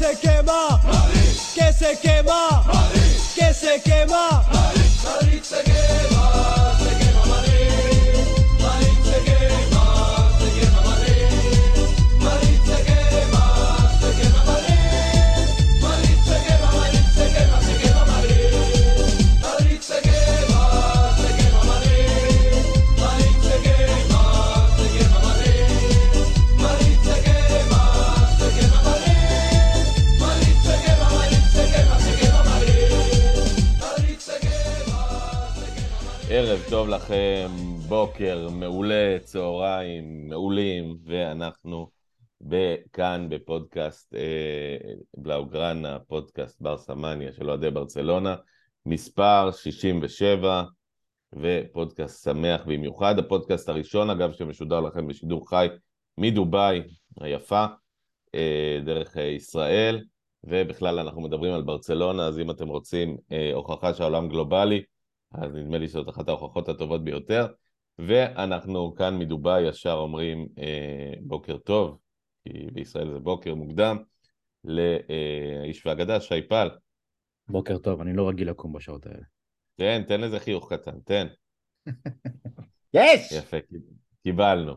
se quema, que se quema, que se quema. Madrid quema, se quema טוב לכם, בוקר מעולה, צהריים מעולים, ואנחנו כאן בפודקאסט אה, בלאוגרנה, פודקאסט בר סמניה של אוהדי ברצלונה, מספר 67, ופודקאסט שמח במיוחד, הפודקאסט הראשון אגב שמשודר לכם בשידור חי מדובאי היפה, אה, דרך אה, ישראל, ובכלל אנחנו מדברים על ברצלונה, אז אם אתם רוצים אה, הוכחה שהעולם גלובלי, אז נדמה לי שזאת אחת ההוכחות הטובות ביותר. ואנחנו כאן מדובאי ישר אומרים אה, בוקר טוב, כי בישראל זה בוקר מוקדם, לאיש והאגדה, שי פל. בוקר טוב, אני לא רגיל לקום בשעות האלה. תן, תן איזה חיוך קטן, תן. יש! יפה, קיבלנו.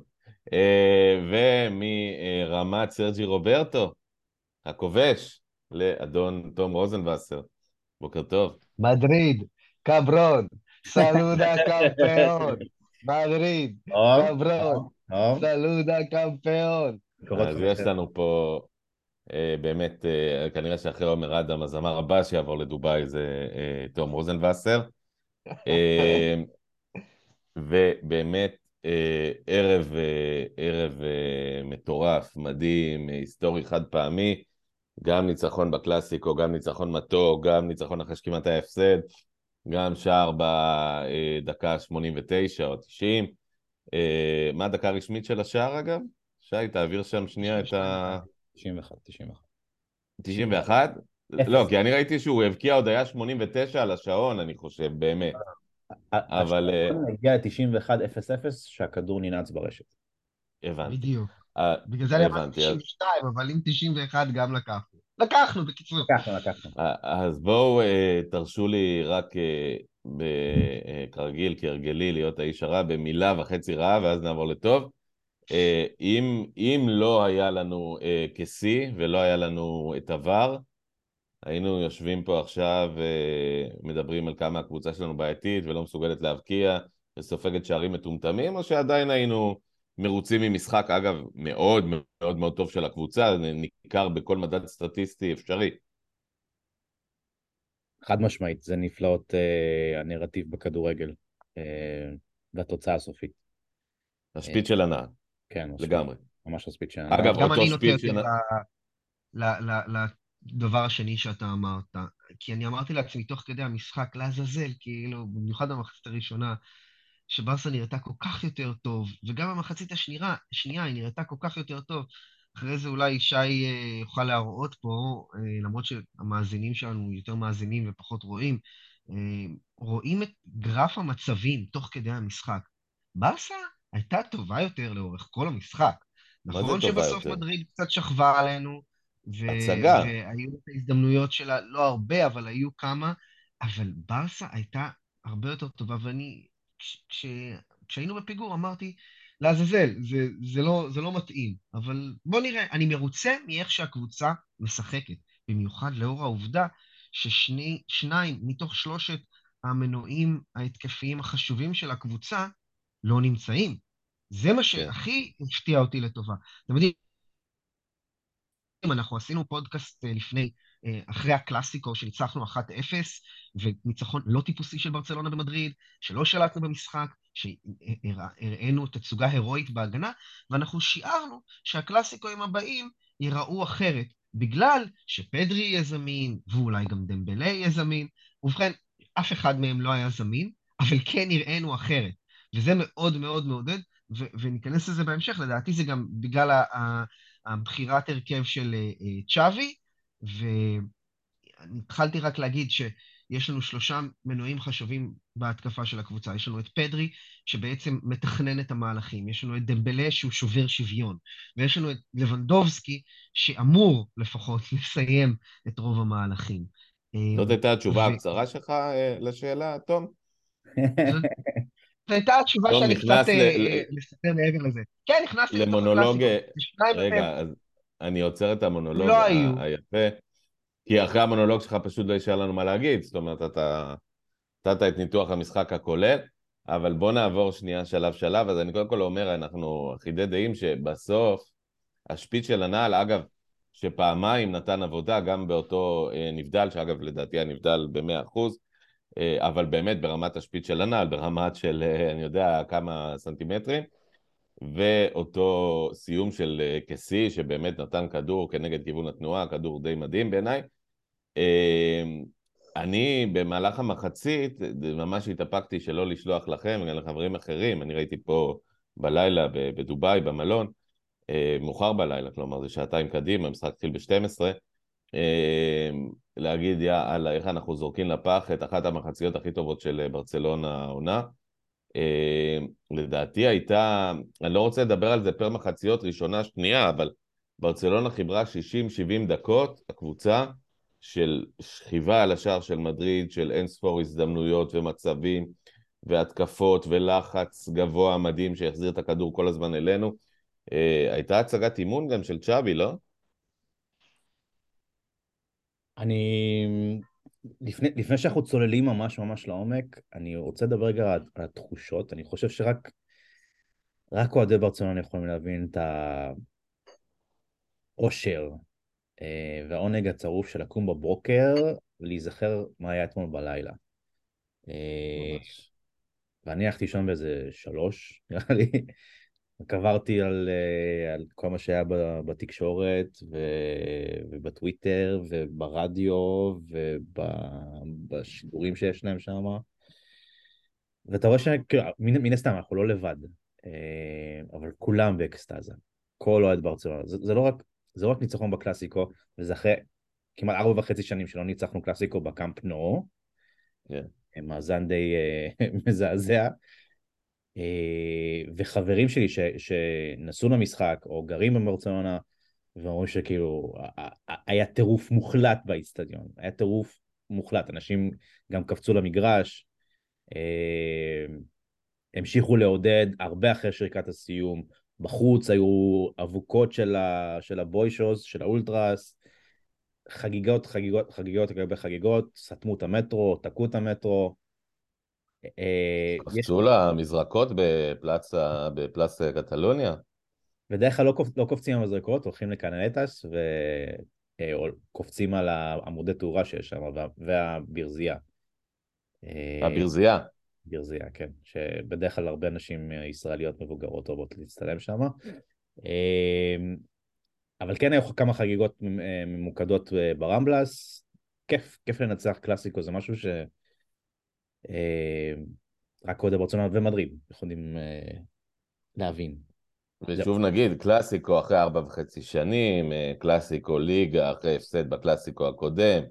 אה, ומרמת סרג'י רוברטו, הכובש, לאדון תום רוזנבסר. בוקר טוב. Madrid, cabrón, saluda campeón. Madrid, cabrón, saluda campeón. אז יש לנו פה אה, באמת, אה, כנראה שאחרי עומר אדם, הזמר הבא שיעבור לדובאי זה אה, תום רוזנבסר. אה, ובאמת אה, ערב, אה, ערב אה, מטורף, מדהים, היסטורי חד פעמי, גם ניצחון בקלאסיקו, גם ניצחון מתוק, גם ניצחון אחרי שכמעט היה הפסד, גם שער בדקה 89 או 90. אה, מה הדקה הרשמית של השער אגב? שי, תעביר שם שנייה את ה... 91, 91. 91? לא, כי אני ראיתי שהוא הבקיע עוד היה 89 על השעון, אני חושב, באמת. אבל, אה, השעון הגיע ל-91-0-0 שהכדור ננעץ ברשת. הבנתי. בדיוק. אה, בגלל זה אני אמרתי הבנתי, אז- 92, אבל עם 91 גם לקחנו. לקחנו, בקיצור. לקחנו, לקחנו. אז בואו אה, תרשו לי רק אה, אה, כרגיל, כהרגלי, להיות האיש הרע במילה וחצי רעה, ואז נעבור לטוב. אם, אם לא היה לנו כשיא ולא היה לנו את עבר, היינו יושבים פה עכשיו ומדברים על כמה הקבוצה שלנו בעייתית ולא מסוגלת להבקיע וסופגת שערים מטומטמים, או שעדיין היינו מרוצים ממשחק, אגב, מאוד מאוד מאוד טוב של הקבוצה, ניכר בכל מדד סטטיסטי אפשרי. חד משמעית, זה נפלאות אה, הנרטיב בכדורגל אה, והתוצאה הסופית. השפיץ של הנער, כן, לגמרי. ממש הספיץ שלנו. אגב, גם אותו שפיץ של- ל- לדבר השני שאתה אמרת. כי אני אמרתי לעצמי תוך כדי המשחק, לעזאזל, כאילו, במיוחד במחצית הראשונה, שברסה נראתה כל כך יותר טוב, וגם במחצית השנייה, השנייה היא נראתה כל כך יותר טוב. אחרי זה אולי שי אה, יוכל להראות פה, אה, למרות שהמאזינים שלנו יותר מאזינים ופחות רואים, אה, רואים את גרף המצבים תוך כדי המשחק. ברסה הייתה טובה יותר לאורך כל המשחק. נכון שבסוף יותר? מדריד קצת שכבה עלינו, ו- הצגה. והיו את ההזדמנויות שלה, לא הרבה, אבל היו כמה, אבל ברסה הייתה הרבה יותר טובה, ואני, כש, כש, כשהיינו בפיגור אמרתי, לעזאזל, זה, זה, לא, זה לא מתאים, אבל בוא נראה, אני מרוצה מאיך שהקבוצה משחקת, במיוחד לאור העובדה ששניים מתוך שלושת המנועים ההתקפיים החשובים של הקבוצה לא נמצאים. זה מה שהכי הפתיע אותי לטובה. אתם יודעים, אנחנו עשינו פודקאסט אה, לפני, אחרי הקלאסיקו שניצחנו 1-0, וניצחון לא טיפוסי של ברצלונה במדריד, שלא שלטנו במשחק, שהראינו תצוגה הירואית בהגנה, ואנחנו שיערנו שהקלאסיקוים הבאים ייראו אחרת, בגלל שפדרי יהיה זמין, ואולי גם דמבלה יהיה זמין. ובכן, אף אחד מהם לא היה זמין, אבל כן נראינו אחרת. וזה מאוד מאוד מעודד, ו- וניכנס לזה בהמשך, לדעתי זה גם בגלל הבחירת הרכב של אה, צ'אבי, והתחלתי רק להגיד ש... יש לנו שלושה מנועים חשובים בהתקפה של הקבוצה. יש לנו את פדרי, שבעצם מתכנן את המהלכים. יש לנו את דמבלה, שהוא שובר שוויון. ויש לנו את לבנדובסקי, שאמור לפחות לסיים את רוב המהלכים. זאת הייתה התשובה הקצרה שלך אה, לשאלה, תום? זו הייתה התשובה שאני קצת אה, אה, לספר מעבר לזה. כן, נכנסתי לתוך למונולוג, אה, רגע, אז אני עוצר את המונולוג לא ה-. היפה, כי אחרי המונולוג שלך פשוט לא יישאר לנו מה להגיד, זאת אומרת, אתה נתת את ניתוח המשחק הכולל, אבל בוא נעבור שנייה שלב שלב, אז אני קודם כל אומר, אנחנו אחידי דעים שבסוף השפיץ של הנעל, אגב, שפעמיים נתן עבודה, גם באותו אה, נבדל, שאגב לדעתי הנבדל ב-100%, אה, אבל באמת ברמת השפיץ של הנעל, ברמת של, אה, אני יודע, כמה סנטימטרים, ואותו סיום של אה, קסי, שבאמת נתן כדור כנגד כיוון התנועה, כדור די מדהים בעיניי. אה, אני במהלך המחצית, ממש התאפקתי שלא לשלוח לכם וגם לחברים אחרים, אני ראיתי פה בלילה בדובאי, במלון, אה, מאוחר בלילה, כלומר זה שעתיים קדימה, המשחק התחיל ב-12, אה, להגיד יאללה, איך אנחנו זורקים לפח את אחת המחציות הכי טובות של אה, ברצלונה העונה. אה, לדעתי הייתה, אני לא רוצה לדבר על זה פר מחציות ראשונה, שנייה, אבל ברצלונה חיברה 60-70 דקות, הקבוצה, של שכיבה על השער של מדריד, של אין ספור הזדמנויות ומצבים והתקפות ולחץ גבוה מדהים שהחזיר את הכדור כל הזמן אלינו. אה, הייתה הצגת אימון גם של צ'אבי, לא? אני... לפני, לפני שאנחנו צוללים ממש ממש לעומק, אני רוצה לדבר רגע על, על התחושות. אני חושב שרק רק אוהדי ברצלונה יכולים להבין את האושר אה, והעונג הצרוף של לקום בבוקר ולהיזכר מה היה אתמול בלילה. אה. ואני הלכתי לישון באיזה שלוש, נראה לי. קברתי על, אה, על כל מה שהיה בתקשורת ו- ובטוויטר וברדיו ובשידורים שיש להם שם. ואתה רואה שמן מן הסתם אנחנו לא לבד, אה, אבל כולם באקסטזה. כל אוהד ברצלונה. זה, זה, לא רק, זה לא רק ניצחון בקלאסיקו, וזה אחרי כמעט ארבע וחצי שנים שלא ניצחנו קלאסיקו בקאמפ נו. כן. מאזן די אה, מזעזע. אה, וחברים שלי ש, שנסעו למשחק או גרים בברצלונה ואומרים שכאילו היה טירוף מוחלט באיצטדיון, היה טירוף מוחלט, אנשים גם קפצו למגרש, אה, המשיכו לעודד הרבה אחרי שריקת הסיום, בחוץ היו אבוקות של, ה, של הבוישוז, של האולטרס, חגיגות, חגיגות, חגיגות לגבי חגיגות, סתמו את המטרו, תקעו את המטרו. אה, קפצו למזרקות בפלאץ, ה- בפלאץ קטלוניה? בדרך כלל לא, קופ, לא קופצים על מזרקות, הולכים לקנלטס וקופצים על העמודי תאורה שיש שם וה- והברזייה. אה, הברזייה. ברזייה, כן. שבדרך כלל הרבה נשים ישראליות מבוגרות אוהבות להצטלם שם. אה, אבל כן היו כמה חגיגות אה, ממוקדות אה, ברמבלס. כיף, כיף לנצח קלאסיקו, זה משהו ש... אה, רק אוהדי ברצלונה ומדריד יכולים אה, להבין. ושוב נגיד, קלאסיקו אחרי ארבע וחצי שנים, אה, קלאסיקו ליגה אחרי הפסד בקלאסיקו הקודם,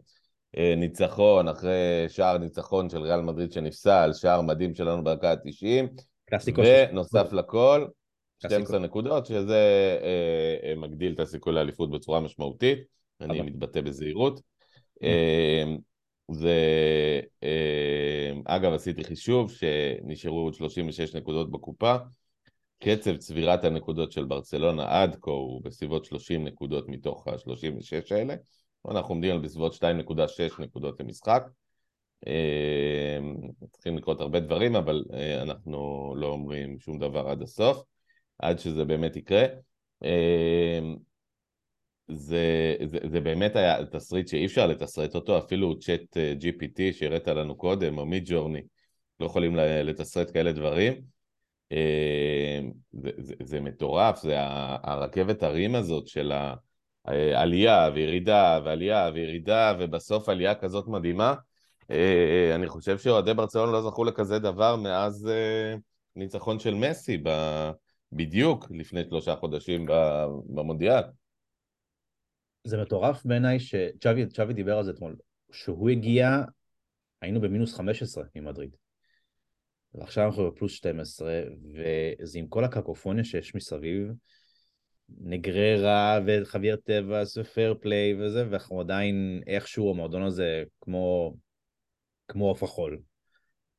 ניצחון אחרי שער ניצחון של ריאל מדריד שנפסל, שער מדהים שלנו בדקה ה-90, קלאסיקו ונוסף לכל, קלאסיקו. 12 נקודות, שזה אה, מגדיל את הסיכוי לאליפות בצורה משמעותית, אני אבל- מתבטא בזהירות. אה, זה, אה, אגב, עשיתי חישוב שנשארו עוד 36 נקודות בקופה. קצב צבירת הנקודות של ברצלונה עד כה הוא בסביבות 30 נקודות מתוך ה-36 האלה. אנחנו עומדים על בסביבות 2.6 נקודות למשחק. אה, צריכים לקרות הרבה דברים, אבל אה, אנחנו לא אומרים שום דבר עד הסוף, עד שזה באמת יקרה. אה, זה, זה, זה באמת היה תסריט שאי אפשר לתסרט אותו, אפילו צ'אט אה, GPT שהראית לנו קודם, או מיד ג'ורני, לא יכולים לתסרט כאלה דברים. אה, זה, זה, זה מטורף, זה הרכבת הרים הזאת של העלייה וירידה ועלייה וירידה, ובסוף עלייה כזאת מדהימה. אה, אני חושב שאוהדי ברצלונה לא זכו לכזה דבר מאז אה, ניצחון של מסי, בדיוק לפני שלושה חודשים במונדיאל. זה מטורף בעיניי שצ'אבי צ'אבי דיבר על זה אתמול, שהוא הגיע היינו במינוס 15 עם מדריד. ועכשיו אנחנו בפלוס 12, וזה עם כל הקקופוניה שיש מסביב, נגריירה וחבייר טבאס ו fair play וזה, ואנחנו עדיין איכשהו המועדון הזה כמו, כמו עוף החול.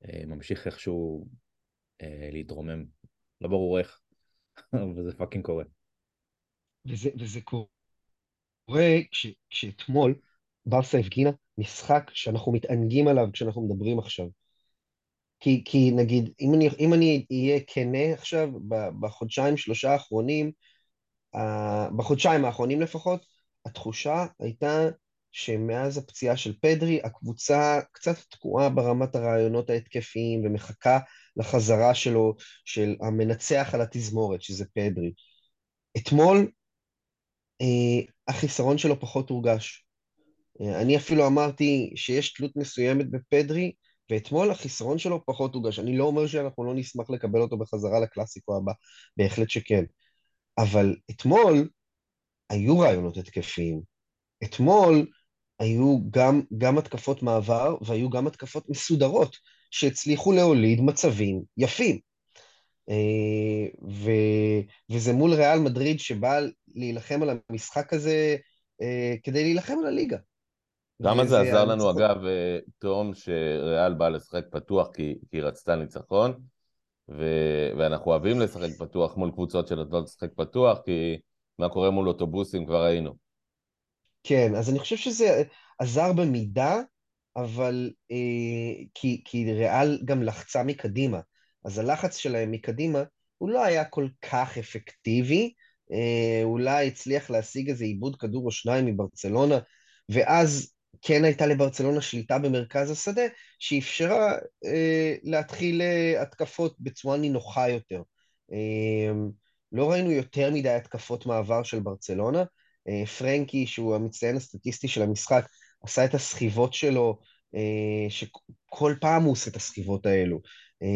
אה, ממשיך איכשהו אה, להתרומם. לא ברור איך, אבל זה fucking קורה. וזה, וזה קורה כש, כשאתמול ברסה הפגינה משחק שאנחנו מתענגים עליו כשאנחנו מדברים עכשיו. כי, כי נגיד, אם אני, אם אני אהיה כנה עכשיו, בחודשיים, שלושה האחרונים, בחודשיים האחרונים לפחות, התחושה הייתה שמאז הפציעה של פדרי, הקבוצה קצת תקועה ברמת הרעיונות ההתקפיים ומחכה לחזרה שלו, של המנצח על התזמורת, שזה פדרי. אתמול החיסרון שלו פחות הורגש. אה, אני אפילו אמרתי שיש תלות מסוימת בפדרי, ואתמול החיסרון שלו פחות הורגש. אני לא אומר שאנחנו לא נשמח לקבל אותו בחזרה לקלאסיקו הבא, בהחלט שכן. אבל אתמול היו רעיונות התקפיים. אתמול היו גם, גם התקפות מעבר והיו גם התקפות מסודרות שהצליחו להוליד מצבים יפים. אה, ו, וזה מול ריאל מדריד שבא להילחם על המשחק הזה אה, כדי להילחם על הליגה. כמה זה עזר לנו, אגב, אה, תום, שריאל באה לשחק פתוח כי, כי היא רצתה ניצחון, ו... ואנחנו אוהבים לשחק פתוח מול קבוצות שנותנות לשחק פתוח, כי מה קורה מול אוטובוסים כבר ראינו. כן, אז אני חושב שזה עזר במידה, אבל אה, כי, כי ריאל גם לחצה מקדימה, אז הלחץ שלהם מקדימה הוא לא היה כל כך אפקטיבי, אה, אולי הצליח להשיג איזה עיבוד כדור או שניים מברצלונה, ואז כן הייתה לברצלונה שליטה במרכז השדה, שאפשרה אה, להתחיל אה, התקפות בצורה נינוחה יותר. אה, לא ראינו יותר מדי התקפות מעבר של ברצלונה. אה, פרנקי, שהוא המצטיין הסטטיסטי של המשחק, עשה את הסחיבות שלו, אה, שכל פעם הוא עושה את הסחיבות האלו. אה,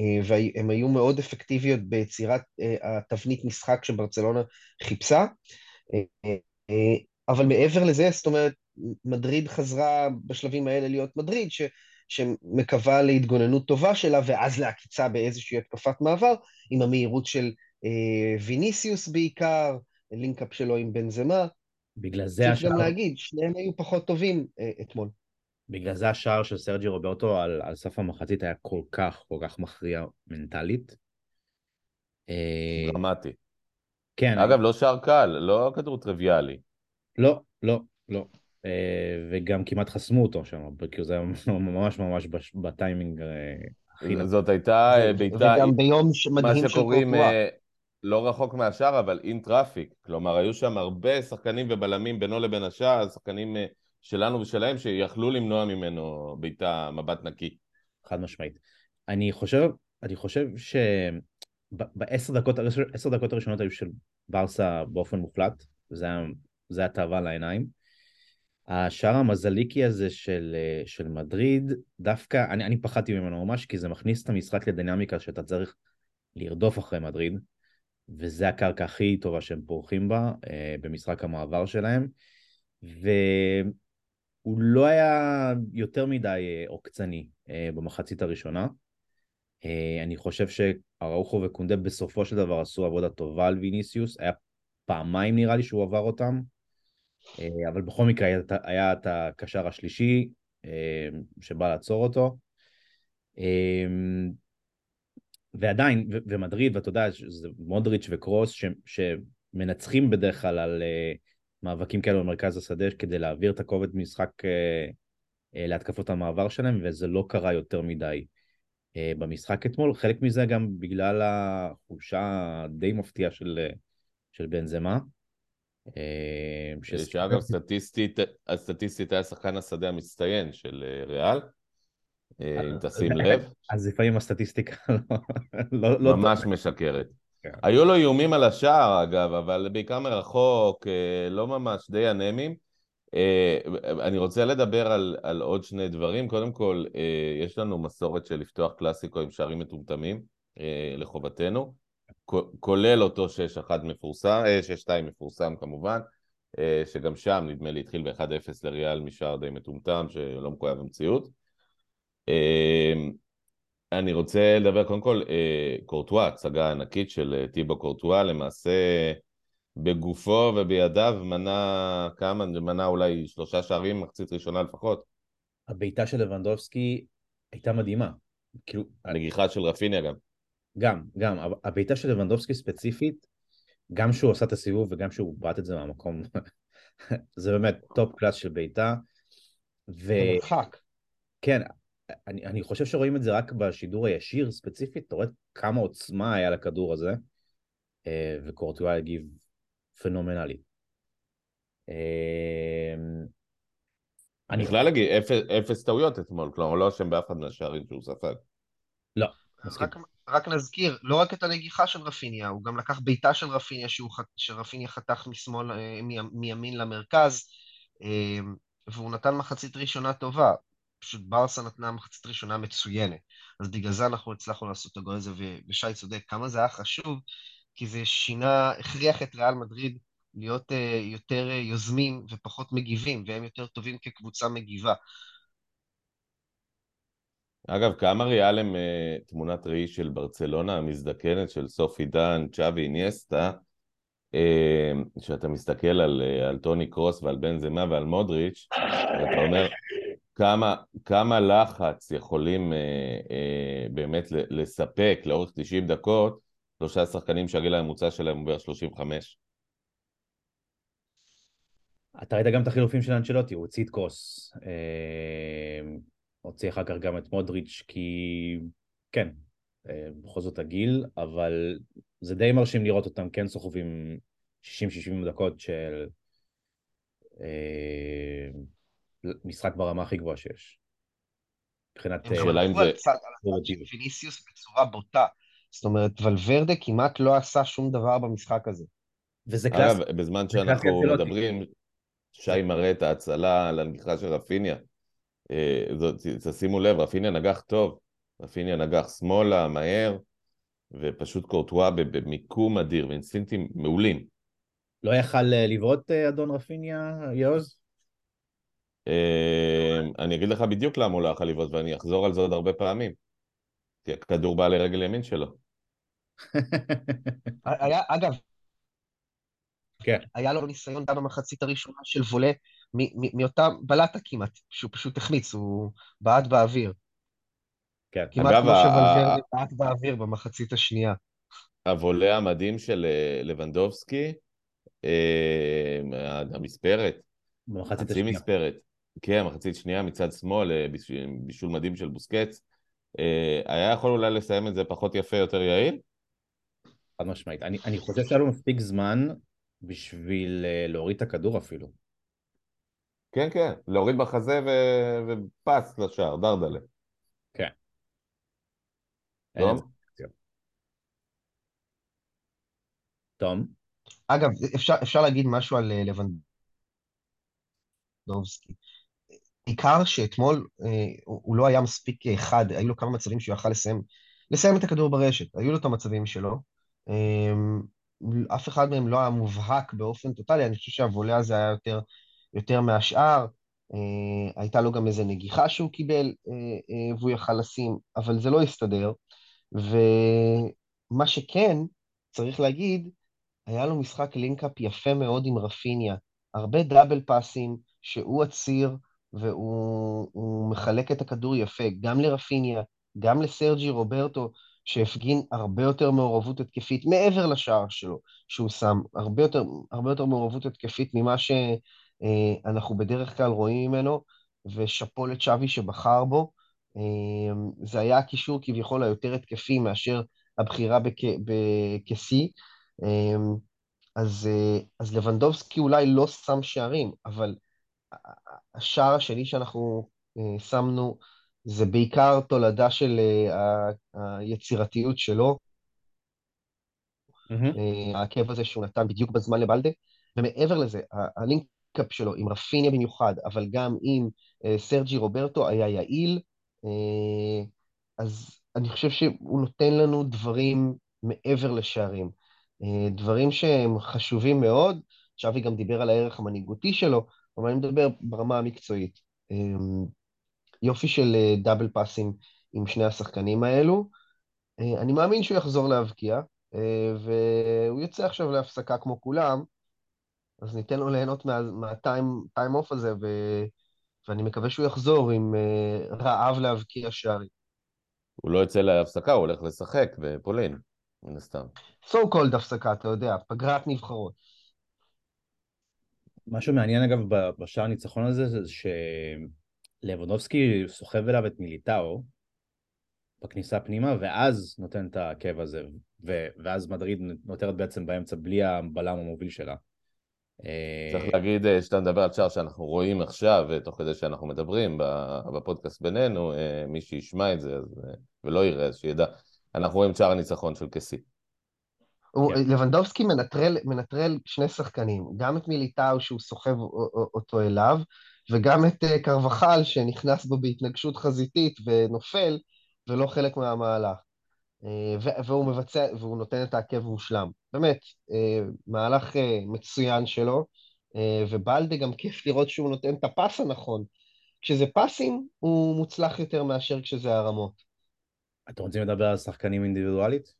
אה, והן היו מאוד אפקטיביות ביצירת אה, התבנית משחק שברצלונה חיפשה. אבל מעבר לזה, זאת אומרת, מדריד חזרה בשלבים האלה להיות מדריד, ש, שמקווה להתגוננות טובה שלה, ואז לעקיצה באיזושהי התקפת מעבר, עם המהירות של אה, ויניסיוס בעיקר, לינקאפ שלו עם בנזמה. בגלל זה השער... צריך גם להגיד, שניהם היו פחות טובים אה, אתמול. בגלל זה השער של סרג'י רוברטו על, על סף המחצית היה כל כך, כל כך מכריע מנטלית. אה, דרמטי. כן. אגב, אני... לא שער קל, לא כדור טריוויאלי. לא, לא, לא. אה, וגם כמעט חסמו אותו שם, כי זה היה ממש ממש בטיימינג אה, הכי נכון. זאת הייתה בעיטה, וגם ביום מדהים מה שקוראים לא רחוק מהשאר, אבל אין טראפיק. כלומר, היו שם הרבה שחקנים ובלמים בינו לבין השאר, שחקנים שלנו ושלהם, שיכלו למנוע ממנו בעיטה מבט נקי. חד משמעית. אני חושב, אני חושב שבעשר דקות, דקות הראשונות היו של ברסה באופן מוחלט, זה היה, זה היה תאווה לעיניים. השער המזליקי הזה של, של מדריד, דווקא, אני, אני פחדתי ממנו ממש, כי זה מכניס את המשחק לדינמיקה שאתה צריך לרדוף אחרי מדריד, וזה הקרקע הכי טובה שהם פורחים בה, אה, במשחק המעבר שלהם, והוא לא היה יותר מדי אה, עוקצני אה, במחצית הראשונה. אה, אני חושב שאראוחו וקונדה בסופו של דבר עשו עבודה טובה על ויניסיוס, היה פעמיים נראה לי שהוא עבר אותם, אבל בכל מקרה היה, היה את הקשר השלישי שבא לעצור אותו. ועדיין, ומדריד, ואתה יודע, זה מודריץ' וקרוס ש, שמנצחים בדרך כלל על מאבקים כאלה במרכז השדה כדי להעביר את הכובד משחק להתקפות המעבר שלהם, וזה לא קרה יותר מדי במשחק אתמול. חלק מזה גם בגלל החולשה הדי מפתיעה של, של בנזמה. אה, שאגב, סטטיסטית, הסטטיסטית היה שחקן השדה המצטיין של אה, ריאל, אה, אם תשים לב. אז לפעמים הסטטיסטיקה לא... לא ממש משקרת. כן. היו לו איומים על השער, אגב, אבל בעיקר מרחוק, לא ממש, די אנמים. אני רוצה לדבר על, על עוד שני דברים. קודם כל, יש לנו מסורת של לפתוח קלאסיקו עם שערים מטומטמים, לחובתנו. כולל אותו 6-1 מפורסם, 6-2 אה, מפורסם כמובן, אה, שגם שם נדמה לי התחיל ב-1-0 לריאל משער די מטומטם שלא מחויב במציאות. אני רוצה לדבר קודם כל, אה, קורטואה, הצגה ענקית של אה, טיבו קורטואה, למעשה בגופו ובידיו מנה כמה, מנה אולי שלושה שערים, מחצית ראשונה לפחות. הבעיטה של לבנדובסקי הייתה מדהימה. כאילו, הנגיחה של רפיניה גם. גם, גם. הבעיטה של לבנדובסקי ספציפית, גם שהוא עשה את הסיבוב וגם שהוא בעט את זה מהמקום, זה באמת top class של בעיטה. ו... מרחק. כן, אני, אני חושב שרואים את זה רק בשידור הישיר ספציפית, אתה רואה כמה עוצמה היה לכדור הזה, אה, וקורטואה הגיב פנומנלי. אה, אני בכלל אגיד, אפס, טעויות אתמול, כלומר לא אשם באף אחד מהשערים שהוא ספג. לא, מסכים. רק, רק נזכיר, לא רק את הנגיחה של רפיניה, הוא גם לקח בעיטה של רפיניה שרפיניה חתך משמאל, אה, מי- מימין למרכז, אה, והוא נתן מחצית ראשונה טובה. פשוט ברסה נתנה מחצית ראשונה מצוינת. אז בגלל זה אנחנו הצלחנו לעשות את הגול הזה, ושי צודק, כמה זה היה חשוב, כי זה שינה, הכריח את ריאל מדריד להיות אה, יותר אה, יוזמים ופחות מגיבים, והם יותר טובים כקבוצה מגיבה. אגב, כמה ריאל הם uh, תמונת ראי של ברצלונה המזדקנת של סופי דן, צ'אבי, איניאסטה, uh, שאתה מסתכל על, uh, על טוני קרוס ועל בן זמה ועל מודריץ', ואתה אומר, כמה, כמה לחץ יכולים uh, uh, באמת לספק לאורך 90 דקות שלושה שחקנים שהגיל הממוצע שלהם הוא בערך 35. אתה ראית גם את החילופים של אנצ'לוטי, הוא הוציא את קרוס. אה, הוציא אחר כך גם את מודריץ', כי כן, אה, בכל זאת הגיל, אבל זה די מרשים לראות אותם כן סוחבים 60-70 דקות של אה, משחק ברמה הכי גבוהה שיש. מבחינת... הם אה, אם זה- צד על הצד של ויניסיוס בצורה בוטה. זאת אומרת, ולוורדה כמעט לא עשה שום דבר במשחק הזה. וזה קלאס, אגב, בזמן שאנחנו. מדברים, שי מראה את ההצלה על הנגיחה של רפיניה. אה, תשימו לב, רפיניה נגח טוב. רפיניה נגח שמאלה, מהר, ופשוט קורטואה במיקום אדיר, ואינסטינקטים מעולים. לא יכל אה, לבעוט אדון רפיניה, יעוז? אה, אני אגיד לך בדיוק למה הוא לא יכול לבעוט, ואני אחזור על זה עוד הרבה פעמים. כי הכדור בא לרגל ימין שלו. היה, אגב, כן. היה לו ניסיון גם במחצית הראשונה של וולה מ- מ- מאותה בלטה כמעט, שהוא פשוט החמיץ, הוא בעט באוויר. כן. כמעט אגב, כמו ה- שוולברדה בעט באוויר במחצית השנייה. הוולה המדהים של אה, לבנדובסקי, אה, המספרת, במחצית חצי השנייה. מספרת. כן, מחצית שנייה מצד שמאל, אה, בישול- בישול מדהים של בוסקץ. אה, היה יכול אולי לסיים את זה פחות יפה, יותר יעיל? חד משמעית. אני, אני חושב שהיה לו מספיק זמן בשביל אה, להוריד את הכדור אפילו. כן, כן, להוריד בחזה ו... ופס לשער, דרדלה. זה. תום? אגב, אפשר, אפשר להגיד משהו על לבנדובסקי. בעיקר שאתמול אה, הוא לא היה מספיק חד, היו לו כמה מצבים שהוא יכל לסיים, לסיים את הכדור ברשת, היו לו את המצבים שלו. אה, אף אחד מהם לא היה מובהק באופן טוטאלי, אני חושב שהוולה הזה היה יותר, יותר מהשאר. אה, הייתה לו גם איזו נגיחה שהוא קיבל והוא יכל לשים, אבל זה לא הסתדר. ומה שכן, צריך להגיד, היה לו משחק לינקאפ יפה מאוד עם רפיניה. הרבה דאבל פאסים, שהוא הציר והוא הוא מחלק את הכדור יפה, גם לרפיניה, גם לסרג'י רוברטו, שהפגין הרבה יותר מעורבות התקפית, מעבר לשער שלו, שהוא שם, הרבה יותר, הרבה יותר מעורבות התקפית ממה שאנחנו בדרך כלל רואים ממנו, ושאפו לצ'אבי שבחר בו. אה, זה היה הקישור כביכול היותר התקפי מאשר הבחירה. אז, אה, אז לבנדובסקי אולי לא שם שערים, אבל השער השני שאנחנו אה, שמנו זה בעיקר תולדה של אה, היצירתיות שלו. אה, העקב הזה שהוא נתן בדיוק בזמן לבלדה, ומעבר לזה, הלינקאפ שלו עם רפיניה במיוחד, אבל גם עם סרג'י רוברטו היה יעיל, אז אני חושב שהוא נותן לנו דברים מעבר לשערים, דברים שהם חשובים מאוד, שווי גם דיבר על הערך המנהיגותי שלו, אבל אני מדבר ברמה המקצועית. אה, יופי של אה, דאבל פאסים עם שני השחקנים האלו. אה, אני מאמין שהוא יחזור להבקיע, אה, והוא יוצא עכשיו להפסקה כמו כולם, אז ניתן לו ליהנות מהטיים אוף הזה, ו... ואני מקווה שהוא יחזור עם רעב להבקיע שערים. הוא לא יוצא להפסקה, הוא הולך לשחק בפולין, מן הסתם. so called הפסקה, אתה יודע, פגרת נבחרות. משהו מעניין אגב בשער הניצחון הזה, זה שלבונובסקי סוחב אליו את מיליטאו בכניסה פנימה, ואז נותן את העקב הזה, ו- ואז מדריד נותרת בעצם באמצע בלי הבלם המוביל שלה. צריך להגיד אה, שאתה מדבר על שער שאנחנו רואים עכשיו, אה, תוך כדי שאנחנו מדברים בפודקאסט בינינו, אה, מי שישמע את זה ולא יראה, אז שידע. אנחנו רואים שער הניצחון של קסי. כן. לבנדובסקי מנטרל, מנטרל שני שחקנים, גם את מיליטאו שהוא סוחב אותו אליו, וגם את קרבחל שנכנס בו בהתנגשות חזיתית ונופל, ולא חלק מהמהלך. והוא מבצע, והוא נותן את העקב מושלם. באמת, מהלך מצוין שלו, ובלדה גם כיף לראות שהוא נותן את הפס הנכון. כשזה פסים, הוא מוצלח יותר מאשר כשזה הרמות. אתם רוצים לדבר על שחקנים אינדיבידואלית?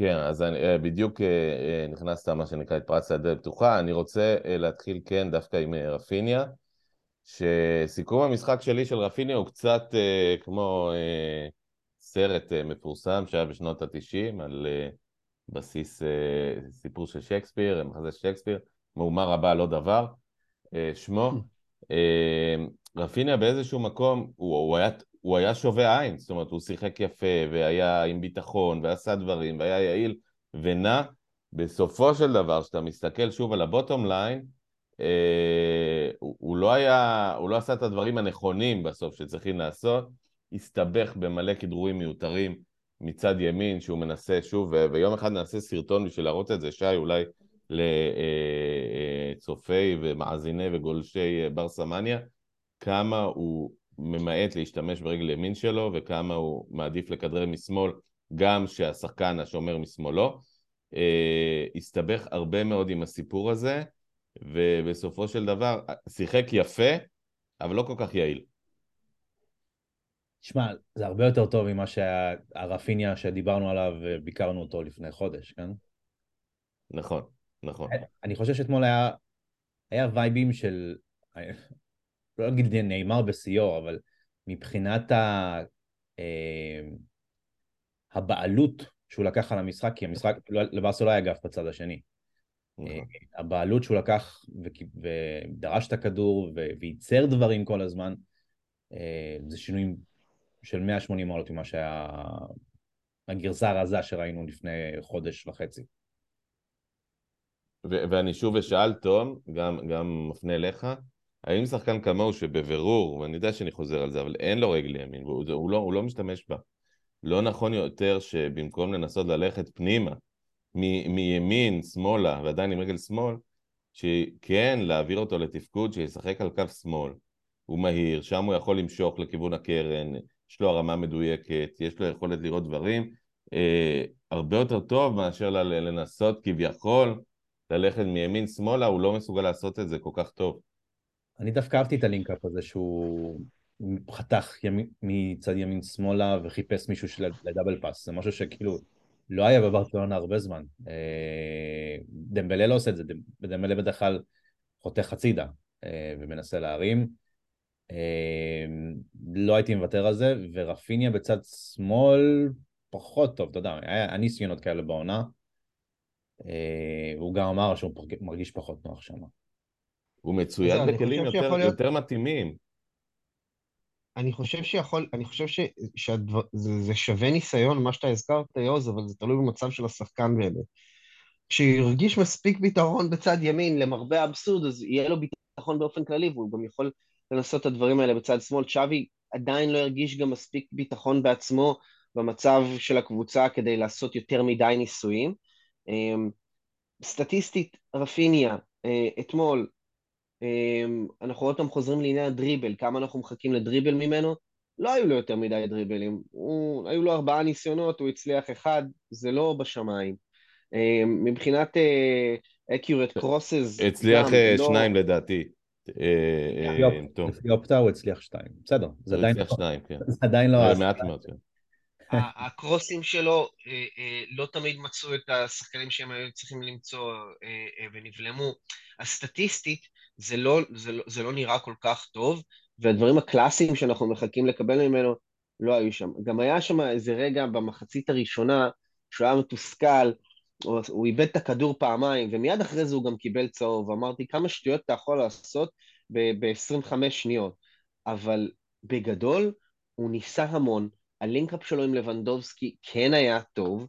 כן, אז אני, אה, בדיוק אה, אה, נכנסת מה שנקרא, התפרצת לדלת פתוחה. אני רוצה להתחיל כן דווקא עם רפיניה, שסיכום המשחק שלי של רפיניה הוא קצת כמו סרט מפורסם שהיה בשנות התשעים על בסיס סיפור של שייקספיר, מחזה שייקספיר, מהומה רבה לא דבר, שמו. רפיניה באיזשהו מקום, הוא, הוא, היה, הוא היה שובה עין, זאת אומרת, הוא שיחק יפה, והיה עם ביטחון, ועשה דברים, והיה יעיל, ונע. בסופו של דבר, כשאתה מסתכל שוב על הבוטום ליין, אה, הוא, הוא, לא היה, הוא לא עשה את הדברים הנכונים בסוף שצריכים לעשות, הסתבך במלא כדרורים מיותרים מצד ימין, שהוא מנסה שוב, ו- ויום אחד נעשה סרטון בשביל להראות את זה, שי, אולי לצופי ומאזיני וגולשי בר סמניה, כמה הוא ממעט להשתמש ברגל ימין שלו וכמה הוא מעדיף לכדרר משמאל גם שהשחקן השומר משמאלו. אה, הסתבך הרבה מאוד עם הסיפור הזה ובסופו של דבר שיחק יפה אבל לא כל כך יעיל. תשמע, זה הרבה יותר טוב ממה שהיה הרפיניה שדיברנו עליו וביקרנו אותו לפני חודש, כן? נכון, נכון. אני חושב שאתמול היה, היה וייבים של, לא אגיד נאמר בשיאו, אבל מבחינת ה... אה, הבעלות שהוא לקח על המשחק, כי המשחק, לא, לברסה לא היה אגף בצד השני. נכון. אה, הבעלות שהוא לקח ודרש את הכדור וייצר דברים כל הזמן, אה, זה שינויים של 180 מעלות ממה שהיה הגרסה הרזה שראינו לפני חודש וחצי. ואני שוב אשאל, תום, גם, גם מפנה אליך, האם שחקן כמוהו שבבירור, ואני יודע שאני חוזר על זה, אבל אין לו רגל ימין, והוא הוא לא, הוא לא משתמש בה, לא נכון יותר שבמקום לנסות ללכת פנימה, מ, מימין, שמאלה, ועדיין עם רגל שמאל, שכן להעביר אותו לתפקוד שישחק על קו שמאל. הוא מהיר, שם הוא יכול למשוך לכיוון הקרן, יש לו הרמה מדויקת, יש לו יכולת לראות דברים, אה, הרבה יותר טוב מאשר לנסות כביכול ללכת מימין שמאלה, הוא לא מסוגל לעשות את זה כל כך טוב. אני דווקא אהבתי את הלינקאפ הזה שהוא חתך ימין, מצד ימין שמאלה וחיפש מישהו של לדאבל פאס, זה משהו שכאילו לא היה בברצלונה הרבה זמן. אה, דמבלה לא עושה את זה, דמבלה בדרך כלל חותך הצידה אה, ומנסה להרים. אה, לא הייתי מוותר על זה, ורפיניה בצד שמאל פחות טוב, אתה יודע, היה ניסיונות כאלה בעונה. הוא גם אמר שהוא מרגיש פחות נוח שם. הוא מצויד בכלים יותר, להיות... יותר מתאימים. אני חושב שיכול, אני חושב ש, שזה שווה ניסיון, מה שאתה הזכרת, יוז, אבל זה תלוי במצב של השחקן באמת. כשירגיש מספיק ביטחון בצד ימין, למרבה האבסורד, אז יהיה לו ביטחון באופן כללי, והוא גם יכול לנסות את הדברים האלה בצד שמאל. צ'אבי עדיין לא הרגיש גם מספיק ביטחון בעצמו במצב של הקבוצה כדי לעשות יותר מדי ניסויים. אמ, סטטיסטית, רפיניה, אה, אתמול אנחנו עוד פעם חוזרים לעניין הדריבל, כמה אנחנו מחכים לדריבל ממנו? לא היו לו יותר מדי דריבלים. הוא, היו לו ארבעה ניסיונות, הוא הצליח אחד, זה לא בשמיים. אמ, מבחינת accurate crosses... הצליח גם, לא- שניים לא... לדעתי. אה, אה, אופטה הוא הצליח שתיים. בסדר, זה עדיין לא- שניים, כן. זה עדיין לא... זה. מעט מאוד, כן. הקרוסים שלו אה, אה, לא תמיד מצאו את השחקנים שהם היו צריכים למצוא אה, אה, ונבלמו. הסטטיסטית זה לא, זה, לא, זה לא נראה כל כך טוב, והדברים הקלאסיים שאנחנו מחכים לקבל ממנו לא היו שם. גם היה שם איזה רגע במחצית הראשונה שהוא היה מתוסכל, הוא, הוא איבד את הכדור פעמיים, ומיד אחרי זה הוא גם קיבל צהוב. אמרתי, כמה שטויות אתה יכול לעשות ב-25 שניות. אבל בגדול, הוא ניסה המון, הלינקאפ שלו עם לבנדובסקי כן היה טוב,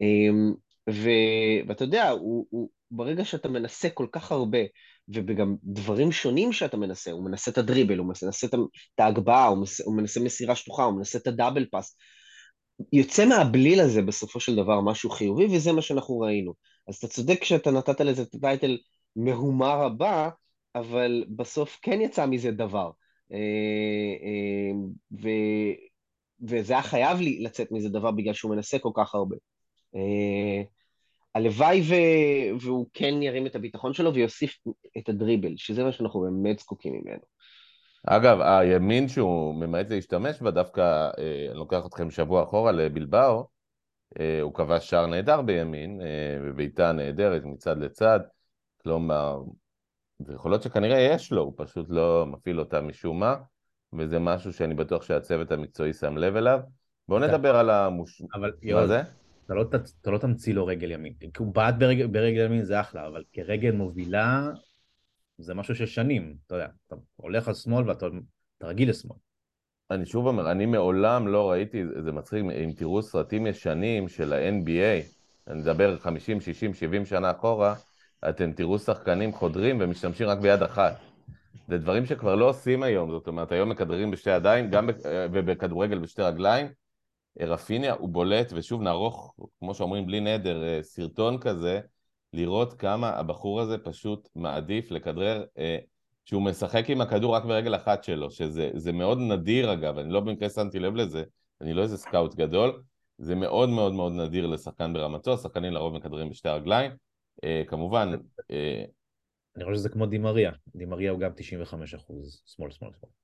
אמ. ואתה יודע, הוא, הוא, ברגע שאתה מנסה כל כך הרבה, וגם דברים שונים שאתה מנסה, הוא מנסה את הדריבל, הוא מנסה את ההגבהה, הוא הוא מנסה מסירה שטוחה, הוא מנסה את הדאבל פאס, יוצא מהבליל הזה בסופו של דבר משהו חיובי, וזה מה שאנחנו ראינו. אז אתה צודק שאתה נתת לזה את הטייטל מהומה רבה, אבל בסוף כן יצא מזה דבר. אה, אה, ו... וזה היה חייב לי לצאת מזה דבר בגלל שהוא מנסה כל כך הרבה. הלוואי ו... והוא כן ירים את הביטחון שלו ויוסיף את הדריבל, שזה מה שאנחנו באמת זקוקים ממנו. אגב, הימין שהוא ממעט להשתמש בה, דווקא, אה, אני לוקח אתכם שבוע אחורה לבלבאו, אה, הוא כבש שער נהדר בימין, אה, בבעיטה נהדרת מצד לצד, כלומר, זה יכול להיות שכנראה יש לו, הוא פשוט לא מפעיל אותה משום מה, וזה משהו שאני בטוח שהצוות המקצועי שם לב אליו. בואו אתה- נדבר על המוש... אבל מה יואל, זה? אתה לא, אתה לא תמציא לו רגל ימין. כי הוא בעט ברגל, ברגל ימין זה אחלה, אבל כרגל מובילה זה משהו של שנים. אתה יודע, אתה הולך על שמאל ואתה אתה רגיל לשמאל. אני שוב אומר, אני מעולם לא ראיתי, זה מצחיק, אם תראו סרטים ישנים של ה-NBA, אני מדבר 50, 60, 70 שנה אחורה, אתם תראו שחקנים חודרים ומשתמשים רק ביד אחת. זה דברים שכבר לא עושים היום, זאת אומרת, היום מכדררים בשתי ידיים, גם ב- ובכדורגל בשתי רגליים. רפיניה הוא בולט, ושוב נערוך, כמו שאומרים, בלי נדר, אה, סרטון כזה, לראות כמה הבחור הזה פשוט מעדיף לכדרר, אה, שהוא משחק עם הכדור רק ברגל אחת שלו, שזה זה מאוד נדיר אגב, אני לא במקרה שמתי לב לזה, אני לא איזה סקאוט גדול, זה מאוד מאוד מאוד נדיר לשחקן ברמתו, שחקנים לרוב מכדרים בשתי רגליים. אה, כמובן, אני חושב שזה כמו דימריה. דימריה הוא גם 95 אחוז שמאל, שמאל, שמאל.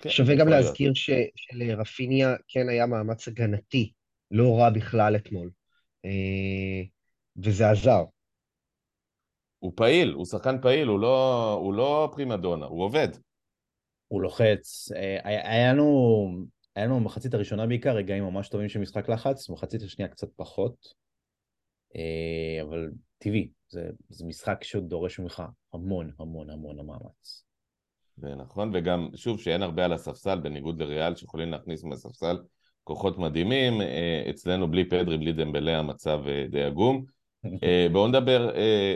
כן, שווה גם. להזכיר ש- שלרפיניה כן היה מאמץ הגנתי, לא רע בכלל אתמול. אה, וזה עזר. הוא פעיל, הוא שחקן פעיל, הוא לא, הוא לא פרימדונה, הוא עובד. הוא לוחץ. אה, היה לנו, היה לנו במחצית הראשונה בעיקר רגעים ממש טובים של משחק לחץ, במחצית השנייה קצת פחות. אה, אבל טבעי, זה, זה משחק שדורש ממך המון המון המון מאמץ. זה נכון, וגם, שוב, שאין הרבה על הספסל, בניגוד לריאל, שיכולים להכניס מהספסל כוחות מדהימים. אה, אצלנו בלי פדרי, בלי דמבלה, המצב אה, די עגום. אה, בואו נדבר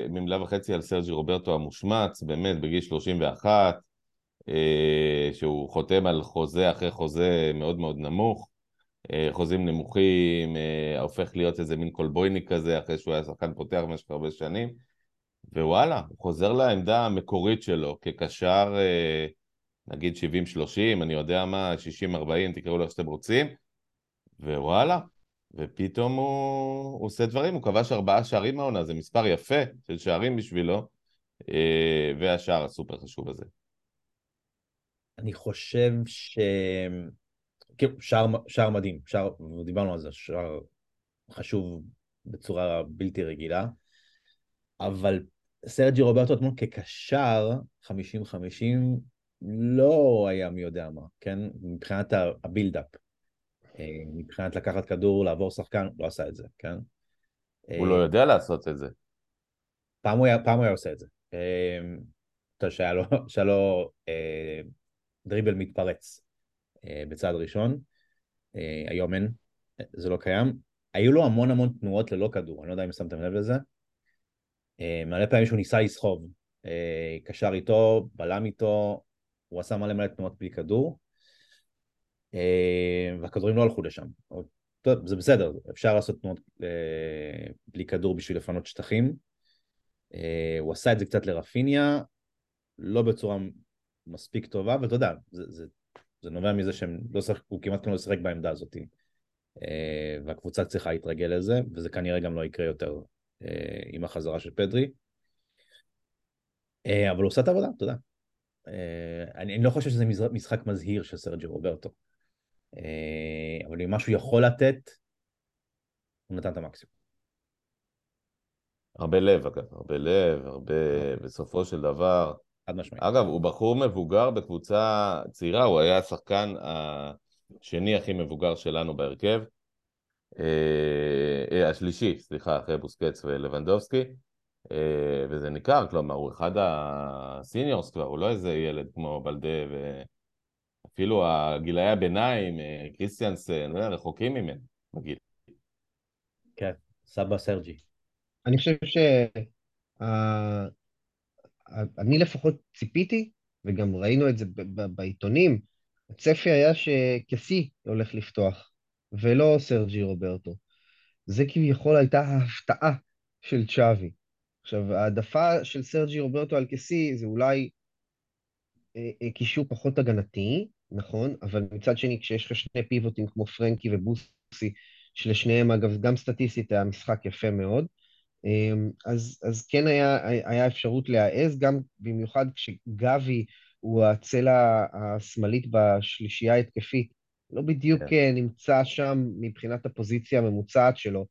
ממילה וחצי על סרג'י רוברטו המושמץ, באמת בגיל 31, אה, שהוא חותם על חוזה אחרי חוזה מאוד מאוד נמוך, חוזים נמוכים, הופך להיות איזה מין קולבויניק כזה, אחרי שהוא היה שחקן פותח במשך הרבה שנים, ווואלה, הוא חוזר לעמדה המקורית שלו כקשר, אה, נגיד 70-30, אני יודע מה, 60-40, תקראו לו איך שאתם רוצים, ווואלה, ופתאום הוא, הוא עושה דברים, הוא כבש ארבעה שערים מהעונה, זה מספר יפה של שערים בשבילו, אה, והשער הסופר חשוב הזה. אני חושב ש... כאילו, שער, שער מדהים, שער, דיברנו על זה, שער חשוב בצורה בלתי רגילה, אבל סרג'י רוברטו אתמול כקשר 50-50 לא היה מי יודע מה, כן? מבחינת ה build-up. אה, מבחינת לקחת כדור, לעבור שחקן, לא עשה את זה, כן? הוא אה, לא יודע לעשות את זה. פעם הוא היה, פעם הוא היה עושה את זה. אה, יודע, שהיה לו, שהיה לו דריבל מתפרץ בצעד ראשון, היום אין, זה לא קיים. היו לו המון המון תנועות ללא כדור, אני לא יודע אם שמתם לב לזה. אה, מלא פעמים שהוא ניסה לסחוב, אה, קשר איתו, בלם איתו, הוא עשה מלא מלא תנועות בלי כדור, אה, והכדורים לא הלכו לשם. טוב, זה בסדר, אפשר לעשות תנועות בלי כדור בשביל לפנות שטחים. הוא עשה את זה קצת לרפיניה, לא בצורה מספיק טובה, ואתה יודע, זה, זה, זה נובע מזה שהם לא שחק, הוא כמעט לא שיחק בעמדה הזאת. והקבוצה צריכה להתרגל לזה, וזה כנראה גם לא יקרה יותר עם החזרה של פדרי. אה, אבל הוא עושה את העבודה, יודע. אה, אני, אני לא חושב שזה משחק מזהיר של סרג'י רוברטו. אה, אבל אם משהו יכול לתת, הוא נתן את המקסימום. הרבה לב, אגב, הרבה לב, הרבה... בסופו של דבר... חד משמעית. אגב, הוא בחור מבוגר בקבוצה צעירה, הוא היה השחקן השני הכי מבוגר שלנו בהרכב. אה, אה, השלישי, סליחה, אחרי בוסקץ ולבנדובסקי. אה, וזה ניכר, כלומר, הוא אחד הסיניורס כבר, הוא לא איזה ילד כמו בלדה, ואפילו הגילאי הביניים, אה, קריסטיאנסן, לא יודע, רחוקים ממנו בגיל. כן, סבא סרג'י. אני חושב ש... ה- אני לפחות ציפיתי, וגם ראינו את זה בעיתונים, הצפי היה שקסי הולך לפתוח, ולא סרג'י רוברטו. זה כביכול הייתה ההפתעה של צ'אבי. עכשיו, העדפה של סרג'י רוברטו על קסי זה אולי אה, אה, קישור פחות הגנתי, נכון? אבל מצד שני, כשיש לך שני פיבוטים כמו פרנקי ובוסי, שלשניהם, אגב, גם סטטיסטית היה משחק יפה מאוד, אמ, אז, אז כן היה, היה אפשרות להעז, גם במיוחד כשגבי הוא הצלע השמאלית בשלישייה ההתקפית, לא בדיוק כן. אה, נמצא שם מבחינת הפוזיציה הממוצעת שלו.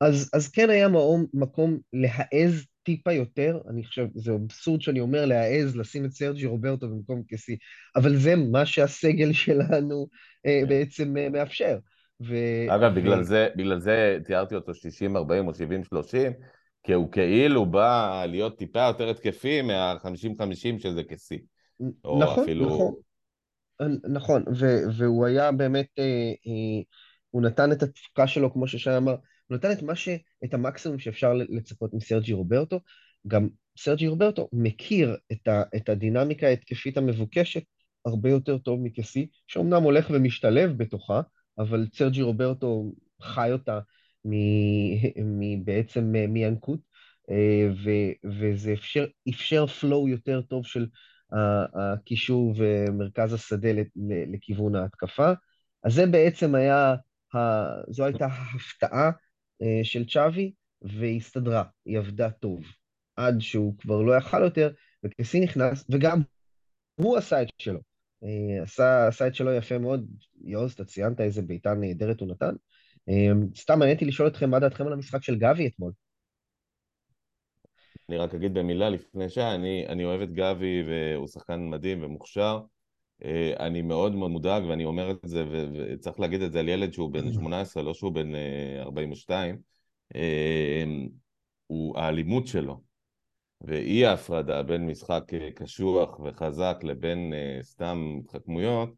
אז, אז כן היה מקום, מקום להעז טיפה יותר, אני חושב, זה אבסורד שאני אומר להעז לשים את סרג'י רוברטו במקום קסי, אבל זה מה שהסגל שלנו אה, כן. בעצם אה, מאפשר. ו, אגב, ו- בגלל זה, בגלל זה תיארתי אותו 60-40 או 70-30, כי הוא כאילו בא להיות טיפה יותר התקפי מה-50-50 שזה כשיא. או נכון, אפילו- נכון. נכון, ו- והוא היה באמת, אה, אה, הוא נתן את התפוקה שלו, כמו ששי אמר, הוא נתן את ש... את המקסימום שאפשר לצפות מסרג'י רוברטו. גם סרג'י רוברטו מכיר את, ה- את הדינמיקה ההתקפית המבוקשת הרבה יותר טוב מקסי, שאומנם הולך ומשתלב בתוכה, אבל סרג'י רוברטו חי אותה מ- מ- בעצם מינקות, אה, ו- וזה אפשר, אפשר flow יותר טוב של הקישור ומרכז השדה לכיוון ההתקפה. אז זה בעצם היה, זו הייתה ההפתעה אה, של צ'אבי, והיא הסתדרה, היא עבדה טוב. עד שהוא כבר לא יכל יותר, וקסי נכנס, וגם הוא עשה את שלו. אה, עשה, עשה את שלו יפה מאוד. יוז, אתה ציינת איזה בעיטה נהדרת הוא נתן. אה, סתם מעניין אותי לשאול אתכם מה דעתכם על המשחק של גבי אתמול. אני רק אגיד במילה לפני שעה, אני, אוהב את גבי והוא שחקן מדהים ומוכשר. אה, אני מאוד מאוד מודאג ואני אומר את זה וצריך להגיד את זה על ילד שהוא בן 18, לא שהוא בן אה, 42. אה, הוא האלימות שלו ואי ההפרדה בין משחק אה, קשוח וחזק לבין אה, סתם התחכמויות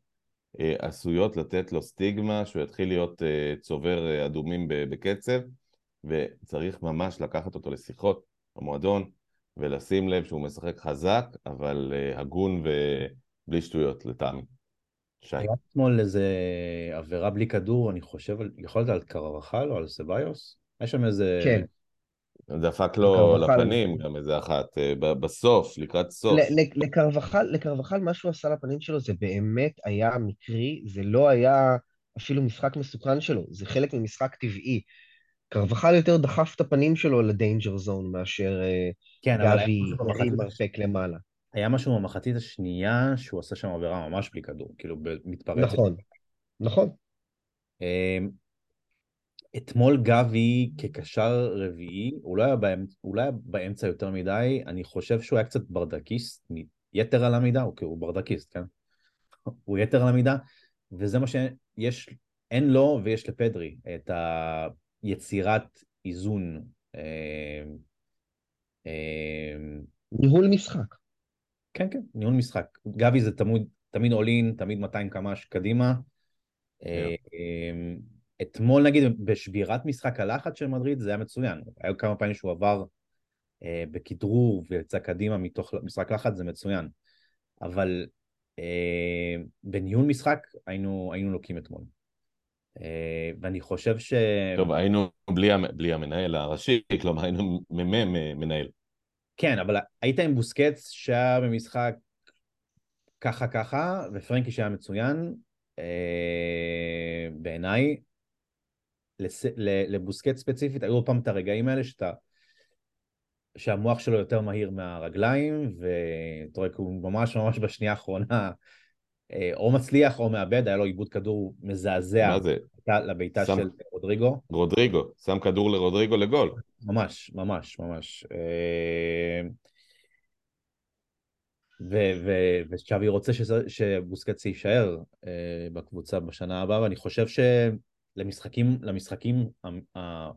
אה, עשויות לתת לו סטיגמה שהוא יתחיל להיות אה, צובר אה, אדומים בקצב וצריך ממש לקחת אותו לשיחות במועדון ולשים לב שהוא משחק חזק אבל אה, הגון ובלי שטויות לטעמי. שי. היה אתמול איזה עבירה בלי כדור, אני חושב, יכול להיות על קרבחל או על סבאיוס? היה שם איזה... כן. דפק לו. לפנים גם איזה אחת אה, בסוף, לקראת סוף. לקרבחל, לקרבחל, מה שהוא עשה לפנים שלו זה באמת היה מקרי, זה לא היה אפילו משחק מסוכן שלו, זה חלק ממשחק טבעי. קרבחל יותר דחף את הפנים שלו ל danger zone מאשר אה, כן, גבי הרים מרפק למעלה. היה משהו במחצית השנייה שהוא עשה שם עבירה ממש בלי כדור, כאילו מתפרצת. נכון, נכון. אמ, אתמול גבי כקשר רביעי, הוא לא היה באמצע, הוא לא היה באמצע יותר מדי, אני חושב שהוא היה קצת ברדקיסט, יתר על המידה, הוא כאילו ברדקיסט, כן? הוא יתר על המידה, וזה מה שיש, אין לו ויש לפדרי, את היצירת איזון. אמ, אמ, ניהול משחק. כן, כן, ניהול משחק. גבי זה תמיד, תמיד אולין, תמיד 200 קמ"ש קדימה. אה, אמ, אתמול נגיד בשבירת משחק הלחץ של מדריד זה היה מצוין. היו כמה פעמים שהוא עבר אה, בכדרור ויצא קדימה מתוך משחק לחץ, זה מצוין. אבל אה, בניהול משחק היינו, היינו לוקים אתמול. אה, ואני חושב ש... טוב, היינו בלי, בלי המנהל הראשי, כלומר היינו מ"מ מנהל. כן, אבל היית עם בוסקץ שהיה במשחק ככה ככה, ופרנקי שהיה מצוין, אה, בעיניי, לס... לבוסקץ ספציפית, היו פעם את הרגעים האלה שאתה שהמוח שלו יותר מהיר מהרגליים, ואתה רואה, הוא ממש ממש בשנייה האחרונה או מצליח או מאבד, היה לו עיבוד כדור מזעזע? לביתה שם- של רודריגו. רודריגו, שם כדור לרודריגו לגול. ממש, ממש, ממש. אה, ו- ו- וצ'אבי רוצה שבוסקץ יישאר אה, בקבוצה בשנה הבאה, ואני חושב שלמשחקים למשחקים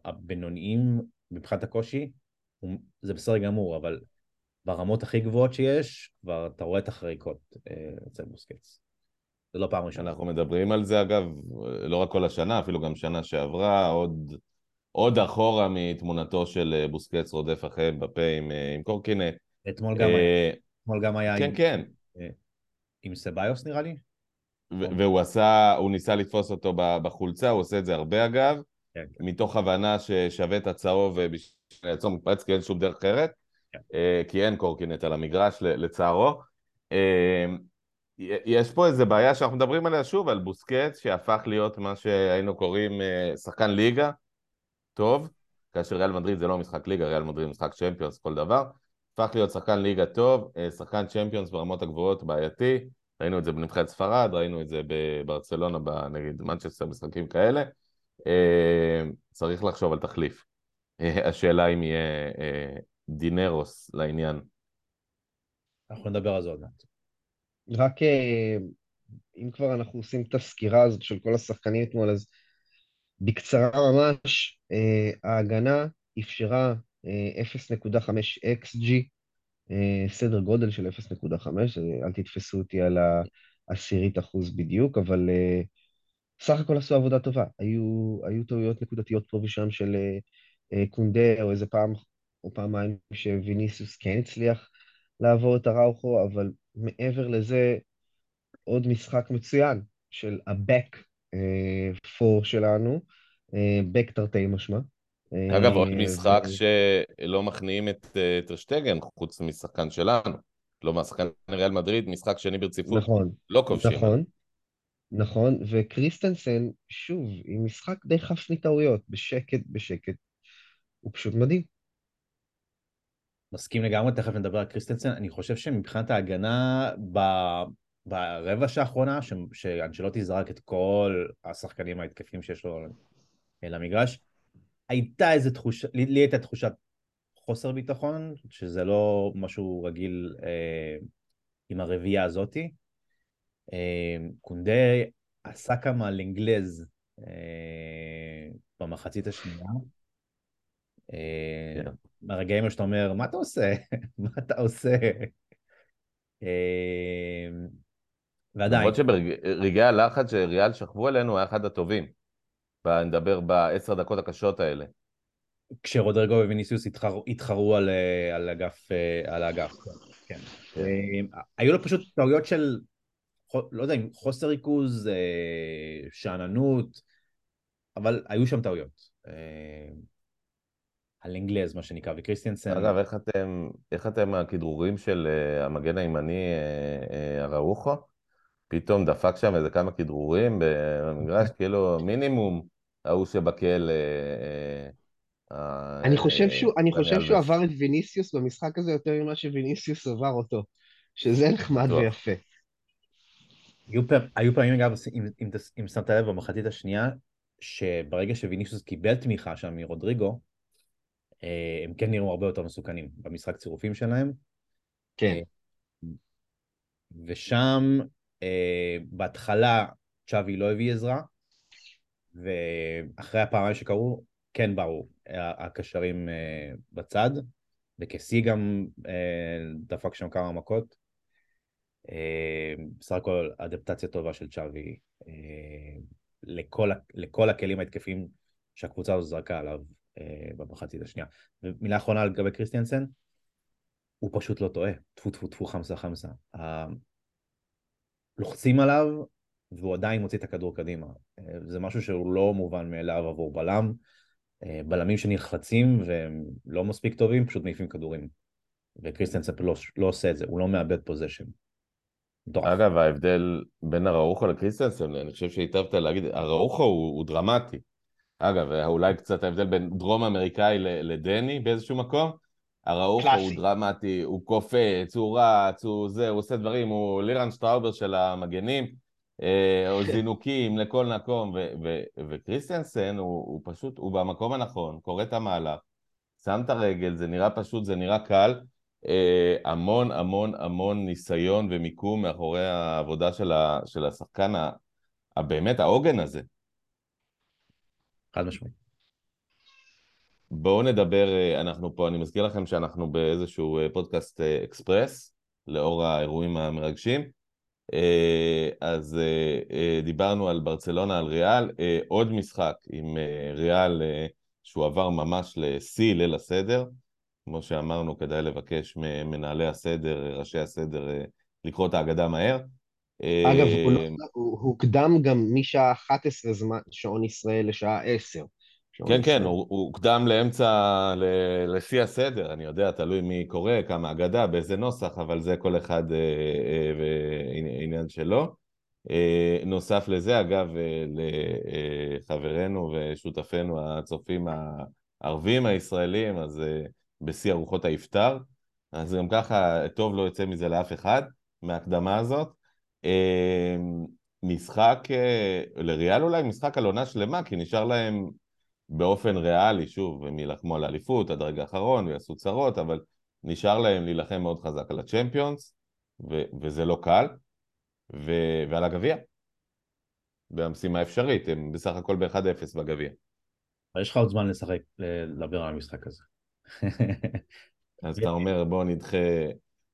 הבינוניים מבחינת הקושי, זה בסדר גמור, אבל ברמות הכי גבוהות שיש, כבר אתה רואה את החריקות אה, אצל בוסקץ. זה לא פעם ראשונה. אנחנו מדברים על זה אגב, לא רק כל השנה, אפילו גם שנה שעברה, עוד, עוד אחורה מתמונתו של אה, בוסקץ רודף אחרי בפה עם, אה, עם קורקינט. אתמול גם אה, אתמול גם היה כן, עם- כן, עם סביוס נראה לי. ו- והוא עשה, הוא ניסה לתפוס אותו בחולצה, הוא עושה את זה הרבה אגב, כן. מתוך הבנה ששווה את הצהוב אה, בשביל לעצור מתפרץ, כי אין שום דרך אחרת, כן. אה, כי אין קורקינט על המגרש לצערו. יש פה איזה בעיה שאנחנו מדברים עליה שוב, על בוסקץ, שהפך להיות מה שהיינו קוראים אה, שחקן ליגה, טוב, כאשר ריאל מדריד זה לא משחק ליגה, ריאל מדריד משחק צ'מפיונס, כל דבר. הפך להיות שחקן ליגה טוב, אה, שחקן צ'מפיונס ברמות הגבוהות בעייתי, ראינו את זה בנבחרת ספרד, ראינו את זה בברצלונה, נגיד מנצ'סטר, משחקים כאלה. אה, צריך לחשוב על תחליף. השאלה אם יהיה דינרוס לעניין. אנחנו נדבר על זה עוד מעט. רק אה, אם כבר אנחנו עושים את הסקירה הזאת של כל השחקנים אתמול, אז בקצרה ממש, אה, ההגנה אפשרה אה, 0.5 XG, אה, סדר גודל של 0.5, אה, אל תתפסו אותי על העשירית אחוז בדיוק, אבל סך הכל עשו עבודה טובה. היו, היו טעויות נקודתיות פה ושם של קונדה, או איזה פעם או פעמיים שוויניסיוס כן הצליח לעבור את אראוכו, אבל מעבר לזה, עוד משחק מצוין של ה-back אה, four שלנו, אה, back תרתי משמע. אה, אגב, עוד משחק ו- שלא מכניעים את אה, טרשטגן, חוץ משחקן שלנו. לא מהשחקן ריאל מדריד, משחק שני ברציפות, נכון, לא כובשים. נכון, נכון, וקריסטנסן, שוב, עם משחק די חף מטעויות, בשקט, בשקט, הוא פשוט מדהים. מסכים לגמרי, תכף נדבר על קריסטנסן. אני חושב שמבחינת ההגנה, ב... ברבע שעה האחרונה, ש... שאנשלוטי זרק את כל השחקנים ההתקפים שיש לו למגרש, הייתה איזו תחושה, לי, לי הייתה תחושת חוסר ביטחון, שזה לא משהו רגיל אה, עם הרביעייה הזאתי. אה, קונדה עשה כמה לנגלז אה, במחצית השנייה. אה, כן. מהרגעים האלה שאתה אומר, מה אתה עושה? מה אתה עושה? אה, ועדיין, למרות שברגעי הלחץ שריאל שכבו עלינו, היה אחד הטובים. נדבר בעשר דקות הקשות האלה. כשרודריגו וויניסיוס התחרו, התחרו על, אה, על אגף, על האגף, כן. כן. היו לו פשוט טעויות של, לא יודע אם חוסר ריכוז, שאננות, אבל היו שם טעויות. על אנגלז, מה שנקרא, וקריסטיאנסן, אגב, איך אתם, איך אתם מהכדרורים של אה, המגן הימני אה, אה, אראוחו? פתאום דפק שם איזה כמה כדרורים במגרש, כאילו מינימום ההוא אה, אני חושב שהוא, אני חושב שהוא. עבר את ויניסיוס במשחק הזה יותר ממה שוויניסיוס עבר אותו, שזה נחמד. ויפה. היו, פעמים, אגב, אם, אם, תס- אם שמת לב במחצית השנייה, שברגע שוויניסיוס קיבל תמיכה שם מרודריגו, הם כן נראו הרבה יותר מסוכנים במשחק צירופים שלהם. כן. ושם אה, בהתחלה צ'אבי לא הביא עזרה, ואחרי הפעמיים שקרו, כן באו הקשרים אה, בצד, וכסי גם אה, דפק שם כמה מכות. אה, בסך הכל אדפטציה טובה של צ'אבי אה, לכל, לכל הכלים ההתקפיים שהקבוצה הזו זרקה עליו אה, במחצית השנייה. ומילה אחרונה לגבי קריסטיאנסן, הוא פשוט לא טועה, טפו טפו טפו חמסה חמסה. ה- לוחצים עליו והוא עדיין מוציא את הכדור קדימה. אה, זה משהו שהוא לא מובן מאליו עבור בלם. אה, בלמים שנלחצים והם לא מספיק טובים, פשוט מעיפים כדורים. וקריסטיאנסן לא, לא עושה את זה, הוא לא מאבד possession. אגב, ההבדל בין אראוחו לקריסטנסן, אני חושב שהיטבת להגיד, אראוחו הוא, הוא דרמטי. אגב, אולי קצת ההבדל בין דרום אמריקאי לדני באיזשהו מקום, אראוחו הוא. דרמטי, הוא קופץ, הוא רץ, הוא זה, הוא עושה דברים, הוא לירן שטראובר של המגנים, אה, או זינוקים לכל מקום, ו- ו- וקריסטיאנסן הוא, הוא פשוט, הוא במקום הנכון, קורא את המהלך, שם את הרגל, זה נראה פשוט, זה נראה קל, אה, המון המון המון ניסיון ומיקום מאחורי העבודה של, ה- של השחקן, ה- הבאמת העוגן הזה. חד משמעית. בואו נדבר, אה, אנחנו פה, אני מזכיר לכם שאנחנו באיזשהו אה, פודקאסט אה, אקספרס, לאור האירועים המרגשים. אז דיברנו על ברצלונה, על ריאל, עוד משחק עם ריאל שהוא עבר ממש לשיא ליל הסדר. כמו שאמרנו, כדאי לבקש ממנהלי הסדר, ראשי הסדר, לקרוא את ההגדה מהר. אה, אגב, הוא לא- הוא הוקדם גם משעה 11 זמן, שעון ישראל לשעה 10. שעון כן, כן. הוא הוקדם לאמצע, ל- לפי הסדר, אני יודע, תלוי מי קורא, כמה אגדה, באיזה נוסח, אבל זה כל אחד אה, אה, ועניין שלו. אה, נוסף לזה, אגב, אה, לחברנו ושותפינו הצופים הערבים הישראלים, אז אה, בשיא ארוחות האפטר, אז גם ככה טוב לא יוצא מזה לאף אחד, מההקדמה הזאת. אה, משחק, אה, לריאל אולי משחק על עונה שלמה, כי נשאר להם באופן ריאלי, שוב, הם יילחמו על האליפות עד הרגע האחרון ויעשו צרות, אבל נשאר להם להילחם מאוד חזק על הצ'מפיונס, ו- וזה לא קל, ו- ועל הגביע. במשימה אפשרית, הם בסך הכל ב-1-0 בגביע. יש לך עוד זמן לשחק, לדבר על המשחק הזה. אז אתה אומר, בוא נדחה...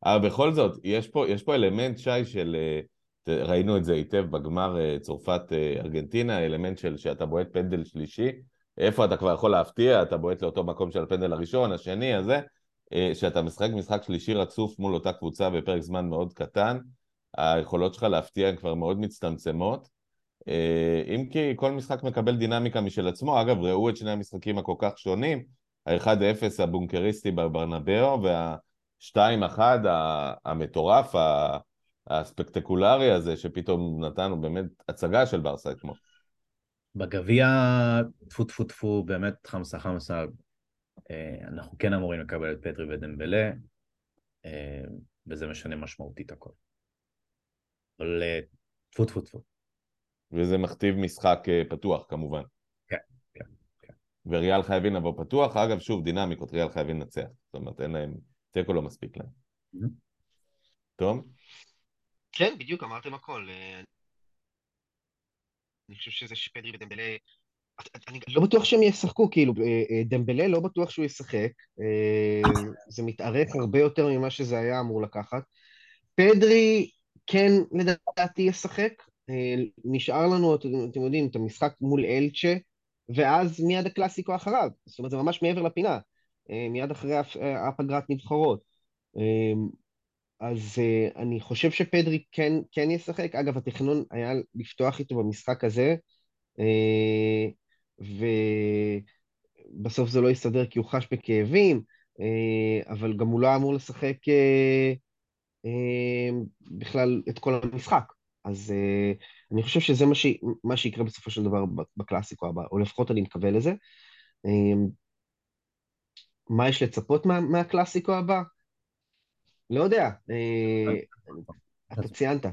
אבל בכל זאת, יש פה, יש פה אלמנט, שי, של... אה, ראינו את זה היטב בגמר אה, צרפת-ארגנטינה, אלמנט של שאתה בועט פנדל שלישי, איפה אתה כבר יכול להפתיע, אתה בועט לאותו מקום של הפנדל הראשון, השני, הזה, אה, שאתה משחק משחק שלישי רצוף מול אותה קבוצה בפרק זמן מאוד קטן, היכולות שלך להפתיע הן כבר מאוד מצטמצמות. אה, אם כי כל משחק מקבל דינמיקה משל עצמו, אגב, ראו את שני המשחקים הכל כך שונים, ה-1-0 הבונקריסטי בברנבאו, וה-2-1 המטורף, ה- הספקטקולרי הזה, שפתאום נתנו באמת הצגה של ברסה אתמול. בגביע, טפו טפו טפו, באמת חמסה חמסה, אה, אנחנו כן אמורים לקבל את פדרי ודמבלה, אה, וזה משנה משמעותית הכל. אבל אה, טפו טפו טפו. וזה מכתיב משחק פתוח כמובן. כן, כן, כן. וריאל חייבים לבוא פתוח, אגב שוב דינמיקות, ריאל חייבים לנצח, זאת אומרת אין להם, תיקו לא מספיק להם. Mhm. טוב? כן, בדיוק, אמרתם הכל. אה, אני חושב שזה שפדרי ודמבלה... אני לא בטוח שהם ישחקו, כאילו, אה, אה, דמבלה לא בטוח שהוא ישחק. זה מתארך הרבה יותר ממה שזה היה אמור לקחת. פדרי כן, לדעתי, ישחק. נשאר לנו, אתם יודעים, את המשחק מול אלצ'ה, ואז מיד הקלאסיקו אחריו. זאת אומרת, זה ממש מעבר לפינה. מיד אחרי הפ- הפגרת נבחרות. אז uh, אני חושב שפדרי כן, כן ישחק. אגב, התכנון היה לפתוח איתו במשחק הזה, uh, ובסוף זה לא הסתדר כי הוא חש בכאבים, uh, אבל גם הוא לא אמור לשחק uh, uh, בכלל את כל המשחק. אז uh, אני חושב שזה מה, ש... מה שיקרה בסופו של דבר בקלאסיקו הבא, או לפחות אני מקווה לזה. Uh, מה יש לצפות מה, מהקלאסיקו הבא? לא יודע, אה, אתה ציינת.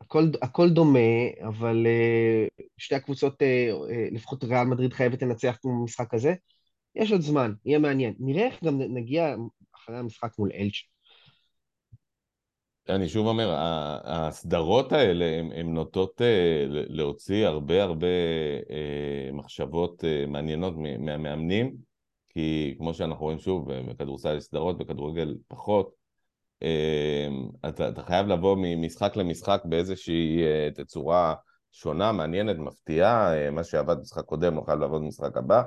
הכל, הכל דומה, אבל אה, שתי הקבוצות, אה, לפחות ריאל מדריד חייבת לנצח כמו במשחק הזה. יש עוד זמן, יהיה מעניין. נראה איך גם נגיע אחרי המשחק מול אלצ'. אני שוב אומר, הסדרות האלה הן נוטות להוציא הרבה הרבה מחשבות מעניינות מהמאמנים, כי כמו שאנחנו רואים שוב, בכדורסל יש סדרות, בכדורגל פחות. אה, אתה, אתה חייב לבוא ממשחק למשחק באיזושהי אה, תצורה שונה, מעניינת, מפתיעה, אה, מה שעבד במשחק קודם לא חייב לעבוד במשחק הבא.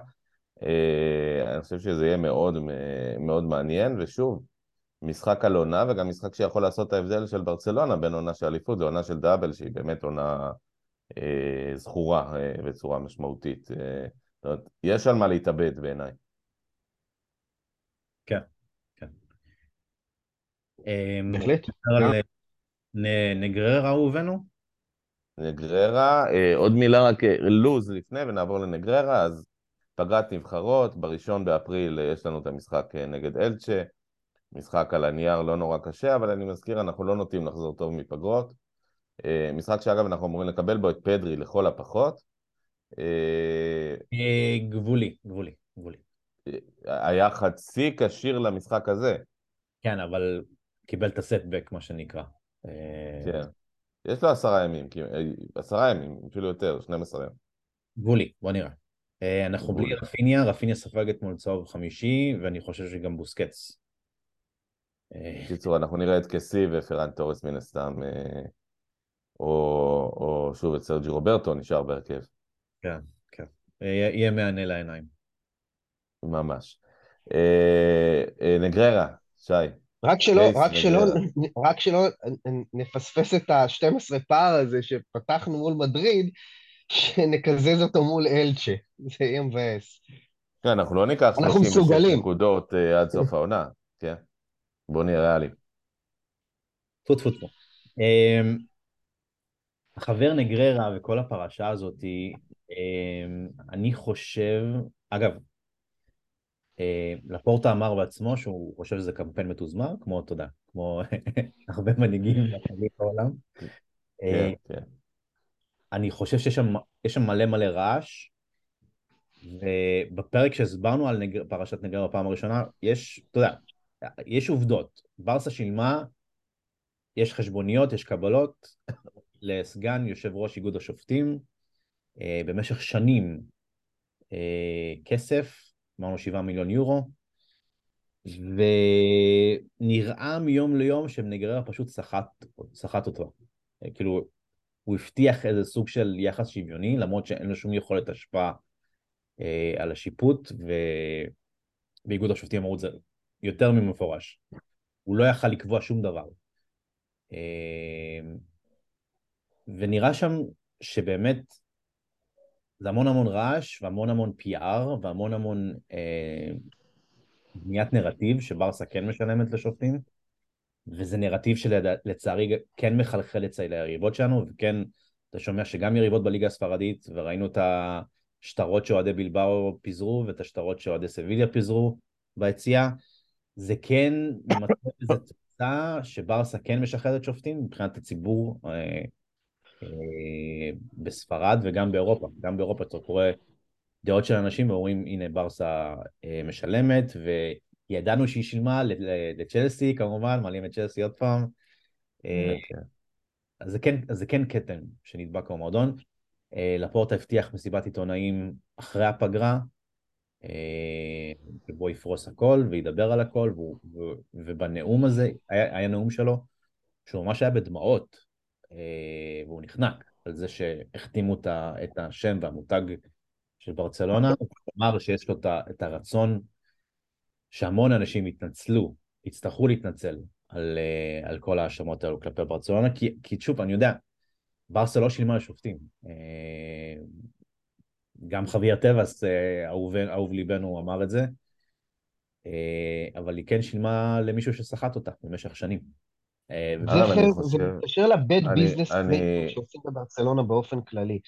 אה, אני חושב שזה יהיה מאוד מאוד מעניין, ושוב, משחק על עונה וגם משחק שיכול לעשות את ההבדל של ברצלונה בין עונה של אליפות לעונה של דאבל שהיא באמת עונה אה, זכורה אה, בצורה משמעותית. אה, זאת אומרת, יש על מה להתאבד בעיניי. כן. אמ, בהחלט. אה, נגררה אהובנו? נגררה, אה, עוד מילה רק אה, לוז לפני ונעבור לנגררה, אז פגרת נבחרות, בראשון באפריל יש לנו את המשחק נגד אלצ'ה, משחק על הנייר לא נורא קשה, אבל אני מזכיר, אנחנו לא נוטים לחזור טוב מפגרות. משחק שאגב אנחנו אמורים לקבל בו את פדרי לכל הפחות. גבולי, גבולי, גבולי. היה חצי כשיר למשחק הזה. כן, אבל קיבל את הסטבק, מה שנקרא. כן. יש לו עשרה ימים, עשרה ימים, אפילו יותר, 12 ימים. גבולי, בוא נראה. אנחנו בלי רפיניה, רפיניה ספג אתמול צהוב חמישי, ואני חושב שגם בוסקץ. בקיצור, אנחנו נראה את קסי ופרן תורס מן הסתם, או, או שוב את סרג'י רוברטו נשאר בהרכב. כן, כן. יהיה מהנה לעיניים. ממש. נגררה, שי. רק שלא, רק שלא, רק שלא נפספס את ה-12 פער הזה שפתחנו מול מדריד, שנקזז אותו מול אלצ'ה, זה יהיה מבאס. כן, אנחנו לא ניקח 36 נקודות עד סוף העונה, כן. בוא נהיה ריאלי. טפו טפו טפו. החבר נגררה וכל הפרשה הזאת, אני חושב, אגב, לפורטה אמר בעצמו שהוא חושב שזה קמפיין מתוזמר, כמו, אתה יודע, כמו הרבה מנהיגים בעולם. כן, כן. אני חושב שיש שם, שם מלא מלא רעש, ובפרק שהסברנו על נגר, פרשת נגררה בפעם הראשונה, יש, אתה יודע, יש עובדות. ברסה שילמה, יש חשבוניות, יש קבלות, לסגן יושב ראש איגוד השופטים, במשך שנים כסף, אמרנו שבעה מיליון יורו, ונראה מיום ליום שנגררה פשוט סחט אותו. כאילו, הוא הבטיח איזה סוג של יחס שוויוני, למרות שאין לו שום יכולת השפעה אה, על השיפוט, ובאיגוד השופטים אמרו את זה יותר ממפורש. הוא לא יכל לקבוע שום דבר. אה, ונראה שם שבאמת זה המון המון רעש והמון המון PR והמון המון אה, בניית נרטיב שברסה כן משלמת לשופטים וזה נרטיב שלצערי כן מחלחל אצל היריבות שלנו וכן אתה שומע שגם יריבות בליגה הספרדית וראינו את השטרות שאוהדי בלבאו פיזרו ואת השטרות שאוהדי סביליה פיזרו ביציאה זה כן מצב איזו תוצאה שברסה כן משחררת שופטים מבחינת הציבור אה, בספרד וגם באירופה. גם באירופה אתה קורא דעות של אנשים ואומרים הנה ברסה משלמת וידענו שהיא שילמה לצ'לסי כמובן, מעלים את צ'לסי עוד פעם. אז זה כן, אז זה כן כתם שנדבק במועדון. לפורטה הבטיח מסיבת עיתונאים אחרי הפגרה, שבו יפרוס הכל וידבר על הכל, ובנאום הזה, היה, היה נאום שלו, שהוא ממש היה בדמעות, והוא נחנק על זה שהחתימו את השם והמותג של ברצלונה, הוא אמר שיש לו את הרצון שהמון אנשים יתנצלו, יצטרכו להתנצל על, על כל ההאשמות האלו כלפי ברצלונה, כי, כי שוב, אני יודע, ברסה לא שילמה לשופטים. גם חוויה טבעס, אהוב, אהוב ליבנו, אמר את זה, אבל היא כן שילמה למישהו שסחט אותה במשך שנים. זה מתקשר לבד ביזנס שעושים בברצלונה באופן כללי.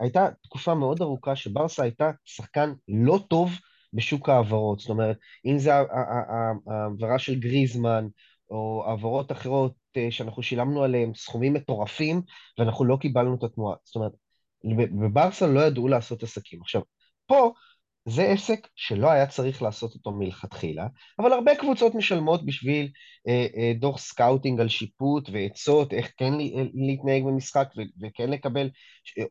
הייתה תקופה מאוד ארוכה שברסה הייתה שחקן לא טוב בשוק ההעברות, זאת אומרת, אם זה העברה של גריזמן, או העברות אחרות שאנחנו שילמנו עליהן סכומים מטורפים, ואנחנו לא קיבלנו את התנועה. זאת אומרת, בברסה לא ידעו לעשות עסקים. עכשיו, פה זה עסק שלא היה צריך לעשות אותו מלכתחילה, אבל הרבה קבוצות משלמות בשביל אה, אה, דוח scouting על שיפוט ועצות, איך כן להתנהג במשחק וכן לקבל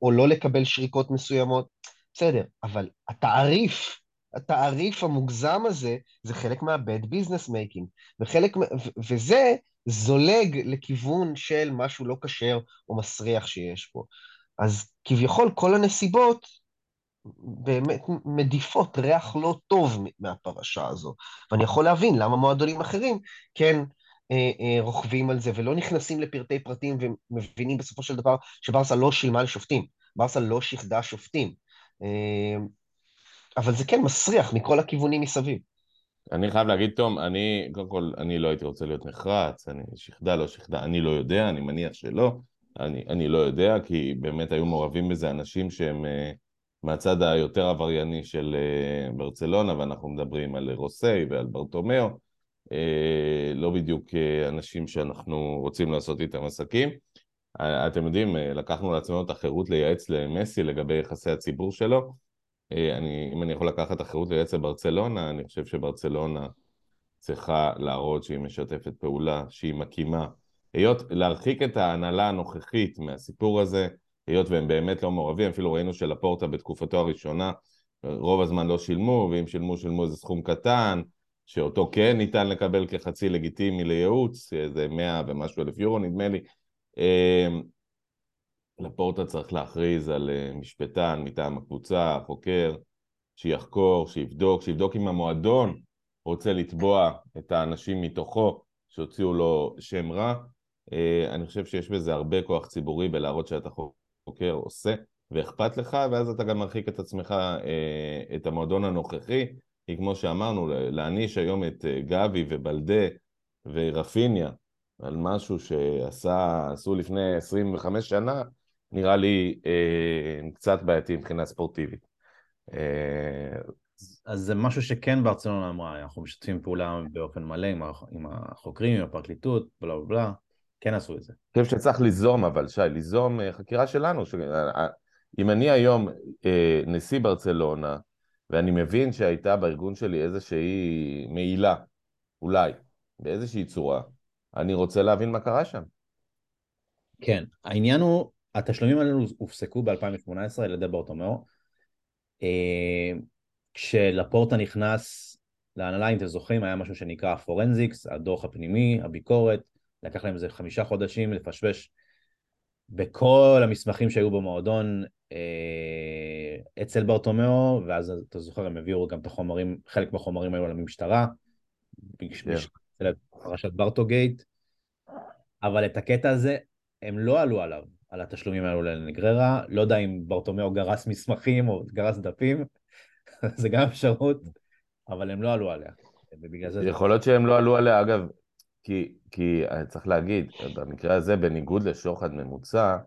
או לא לקבל שריקות מסוימות. בסדר, אבל התעריף, התעריף המוגזם הזה, זה חלק מה-bad business making, וחלק, וזה זולג לכיוון של משהו לא כשר או מסריח שיש פה. אז כביכול כל הנסיבות באמת מדיפות ריח לא טוב מהפרשה הזו. ואני יכול להבין למה מועדונים אחרים כן אה, אה, רוכבים על זה ולא נכנסים לפרטי פרטים ומבינים בסופו של דבר שברסה לא שילמה לשופטים, ברסה לא שיחדה שופטים. אה, אבל זה כן מסריח מכל הכיוונים מסביב. אני חייב להגיד, תום, אני, קודם כל, אני לא הייתי רוצה להיות נחרץ, אני שיחדה, לא שיחדה, אני לא יודע, אני מניח שלא, אני, אני לא יודע, כי באמת היו מעורבים בזה אנשים שהם... מהצד היותר עברייני של אה, ברצלונה, ואנחנו מדברים על רוסי ועל ברטומיאו, אה, לא בדיוק אה, אנשים שאנחנו רוצים לעשות איתם עסקים. אתם יודעים, לקחנו לעצמנו את החירות לייעץ למסי לגבי יחסי הציבור שלו. אני, אם אני יכול לקחת החירות לייעץ לברצלונה, אני חושב שברצלונה צריכה להראות שהיא משתפת פעולה, שהיא מקימה. היות, להרחיק את ההנהלה הנוכחית מהסיפור הזה, היות והם באמת לא מעורבים, אפילו ראינו שלפורטה בתקופתו הראשונה רוב הזמן לא שילמו, ואם שילמו, שילמו איזה סכום קטן, שאותו כן ניתן לקבל כחצי לגיטימי לייעוץ, איזה מאה ומשהו אלף יורו נדמה לי. אמ, לפורטה צריך להכריז על אה, משפטן מטעם הקבוצה, חוקר, שיחקור, שיבדוק, שיבדוק אם המועדון רוצה לתבוע את האנשים מתוכו שהוציאו לו שם רע. אה, אני חושב שיש בזה הרבה כוח ציבורי בלהראות שאתה חוקר, עושה ואכפת לך, ואז אתה גם מרחיק את עצמך, אה, את המועדון הנוכחי, כי כמו שאמרנו, להעניש היום את אה, גבי ובלדה ורפיניה על משהו שעשו לפני 25 שנה, נראה לי אה, קצת בעייתי מבחינה ספורטיבית. אז זה משהו שכן ברצלונה אמרה, אנחנו משתפים פעולה באופן מלא עם החוקרים, עם הפרקליטות, בלה בלה בלה. כן עשו את זה. אני חושב שצריך ליזום, אבל שי, ליזום אה, חקירה שלנו. ש... אה, אה, אם אני היום אה, נשיא ברצלונה, ואני מבין שהייתה בארגון שלי איזושהי מעילה, אולי, באיזושהי צורה, אני רוצה להבין מה קרה שם. כן, העניין הוא, התשלומים האלו הופסקו ב-2018 על ידי ברטומיאו. אה, כשלפורטה נכנס להנהלה, אם אתם זוכרים, היה משהו שנקרא הפורנזיקס, הדוח הפנימי, הביקורת, לקח להם איזה חמישה חודשים לפשפש בכל המסמכים שהיו במועדון אה, אצל ברטומיאו, ואז אתה זוכר, הם העבירו גם את החומרים, חלק מהחומרים היו למשטרה, yeah. פרשת ברטוגייט, אבל את הקטע הזה הם לא עלו עליו, על התשלומים האלו לנגררה, לא יודע אם ברטומיאו גרס מסמכים או גרס דפים, זה גם אפשרות, אבל הם לא עלו עליה. יכול להיות שהם לא עלו עליה, אגב, כי, כי צריך להגיד, במקרה הזה, בניגוד לשוחד ממוצע,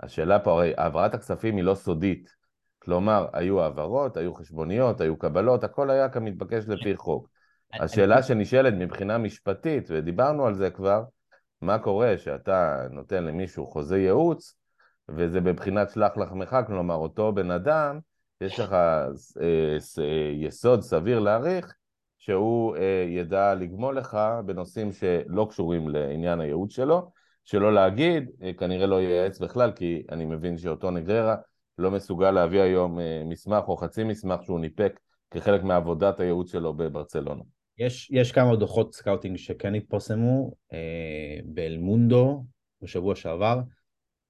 השאלה פה, הרי העברת הכספים היא לא סודית. כלומר, היו העברות, היו חשבוניות, היו קבלות, הכל היה כמתבקש לפי חוק. השאלה שנשאלת מבחינה משפטית, ודיברנו על זה כבר, מה קורה שאתה נותן למישהו חוזה ייעוץ, וזה בבחינת שלח לחמך, כלומר, אותו בן אדם, יש לך אה, אה, יסוד סביר להעריך שהוא אה, ידע לגמול לך בנושאים שלא קשורים לעניין הייעוץ שלו, שלא להגיד, אה, כנראה לא ייעץ בכלל, כי אני מבין שאותו נגררה לא מסוגל להביא היום אה, מסמך או חצי מסמך שהוא ניפק כחלק מעבודת הייעוץ שלו בברצלונה. יש, יש כמה דוחות scouting שכן התפרסמו אה, באלמונדו בשבוע שעבר,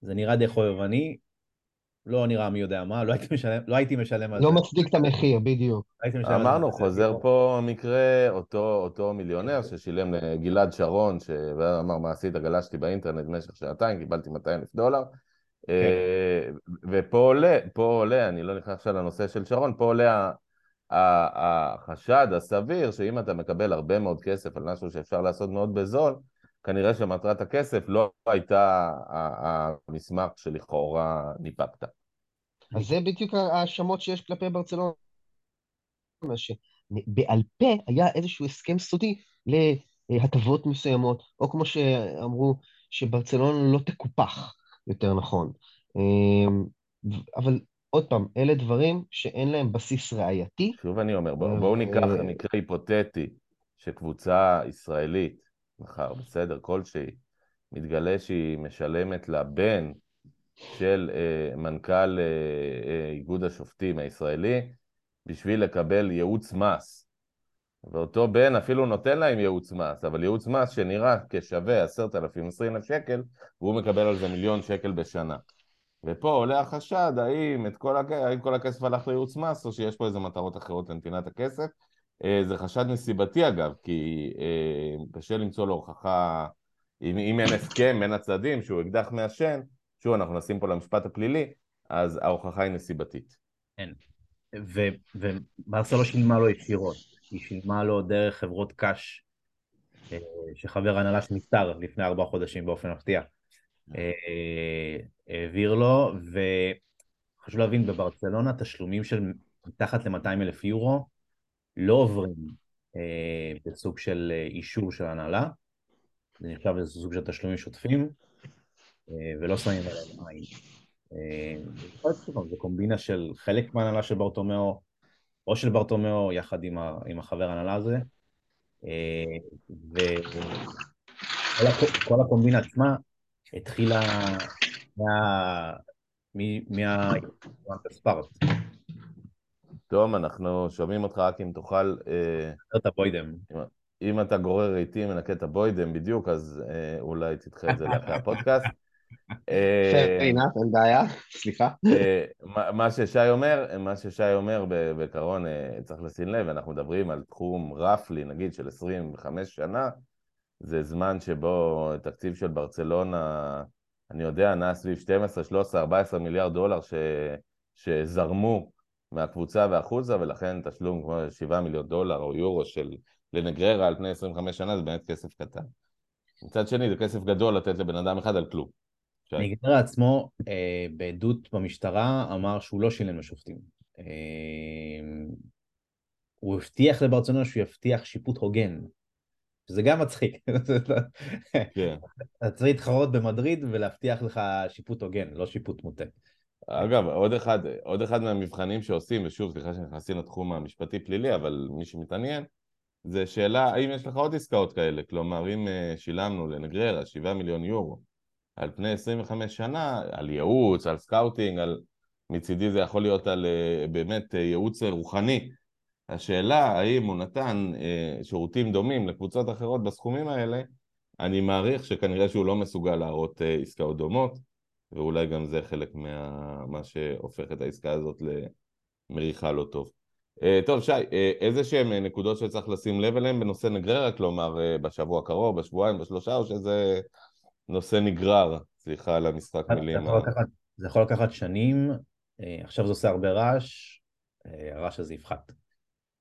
זה נראה די חובבני, לא נראה מי יודע מה, לא הייתי משלם, לא הייתי משלם על לא זה. לא מצדיק את המחיר, בדיוק. לא אמרנו, חוזר פה מקרה, אותו, אותו מיליונר ששילם לגלעד שרון, שאמר מה עשית, גלשתי באינטרנט במשך שעתיים, קיבלתי 200 אלף דולר. כן. אה, ופה עולה, פה עולה, אני לא נכנס עכשיו לנושא של שרון, פה עולה החשד הסביר שאם אתה מקבל הרבה מאוד כסף על משהו שאפשר לעשות מאוד בזול, כנראה שמטרת הכסף לא הייתה המסמך שלכאורה ניפקת. אז זה בדיוק ההאשמות שיש כלפי ברצלונה, שבעל פה היה איזשהו הסכם סודי להטבות מסוימות, או כמו שאמרו, שברצלונה לא תקופח, יותר נכון. אמ, אבל עוד פעם, אלה דברים שאין להם בסיס ראייתי. שוב אני אומר, בואו ניקח מקרה היפותטי שקבוצה ישראלית מחר, בסדר, כלשהי, מתגלה שהיא משלמת לבן של אה, מנכ"ל אה, אה, איגוד השופטים הישראלי בשביל לקבל ייעוץ מס. ואותו בן אפילו נותן להם ייעוץ מס, אבל ייעוץ מס שנראה כשווה עשרת אלפים, עשרים אלף שקל, והוא מקבל על זה מיליון שקל בשנה. ופה עולה החשד האם, כל, הכ... האם כל הכסף הלך לייעוץ מס או שיש פה איזה מטרות אחרות לנתינת הכסף, זה חשד נסיבתי אגב, כי אה, קשה למצוא לו הוכחה, אם, אם אין הסכם בין הצדדים שהוא אקדח מעשן, שוב אנחנו נשים פה למשפט הפלילי, אז ההוכחה היא נסיבתית. כן, וברסה לא שילמה לו ישירות, היא שילמה לו דרך חברות קאש, אה, שחבר הנהלה שנפטר לפני ארבעה חודשים באופן מפתיע, העביר לו, חשוב להבין, בברצלונה תשלומים של מתחת ל-200 אלף יורו לא עוברים אה, בסוג של אה, אישור של הנהלה, זה נחשב איזה סוג של תשלומים שוטפים, אה, ולא שמים עליהם עין. אה, זה קומבינה של חלק מההנהלה של ברטומיאו, או של ברטומיאו יחד עם, ה, עם החבר ההנהלה הזה, אה, וכל הקומבינה עצמה התחילה מה... מה... מהספארט. תום, אנחנו שומעים אותך רק אם תוכל... את הבוידם. אם אתה גורר איתי מנקה את הבוידם בדיוק, אז אה, אולי תדחה את זה לאחרי הפודקאסט. enough, אין בעיה, סליחה. אה, מה ששי אומר, מה ששי אומר בעיקרון צריך לשים לב, אנחנו מדברים על תחום רפלי, נגיד של 25 שנה, זה זמן שבו תקציב של ברצלונה, אני יודע, נע סביב 12, 13, 14 מיליארד דולר ש, שזרמו מהקבוצה והחוצה, ולכן תשלום כמו 7 מיליון דולר או יורו של לנגררה על פני 25 שנה זה באמת כסף קטן. מצד שני, זה כסף גדול לתת לבן אדם אחד על כלום. נגררה עצמו, אה, בעדות במשטרה, אמר שהוא לא שילם לשופטים. אה, הוא הבטיח לברצלונה שהוא יבטיח שיפוט הוגן. שזה גם מצחיק. כן. אתה צריך להתחרות במדריד ולהבטיח לך שיפוט הוגן, לא שיפוט מוטה. אגב, עוד אחד, עוד אחד מהמבחנים שעושים, ושוב, סליחה שנכנסים לתחום המשפטי-פלילי, אבל מי שמתעניין, זה שאלה, האם יש לך עוד עסקאות כאלה? כלומר, אם אה, שילמנו לנגררה 7 מיליון יורו על פני 25 שנה, על ייעוץ, על scouting, על... מצידי זה יכול להיות על אה, באמת אה, ייעוץ רוחני. השאלה האם הוא נתן שירותים דומים לקבוצות אחרות בסכומים האלה, אני מעריך שכנראה שהוא לא מסוגל להראות עסקאות דומות, ואולי גם זה חלק מה שהופך את העסקה הזאת למריחה לא טוב. אה, טוב, שי, אה, איזה שהן נקודות שצריך לשים לב אליהן בנושא נגריירה, כלומר אה, בשבוע הקרוב, בשבועיים, בשלושה, או שזה נושא נגרר, סליחה על המשחק מילים. זה יכול לקחת, זה יכול לקחת שנים, אה, עכשיו זה עושה הרבה רעש, אה, הרעש הזה יפחת.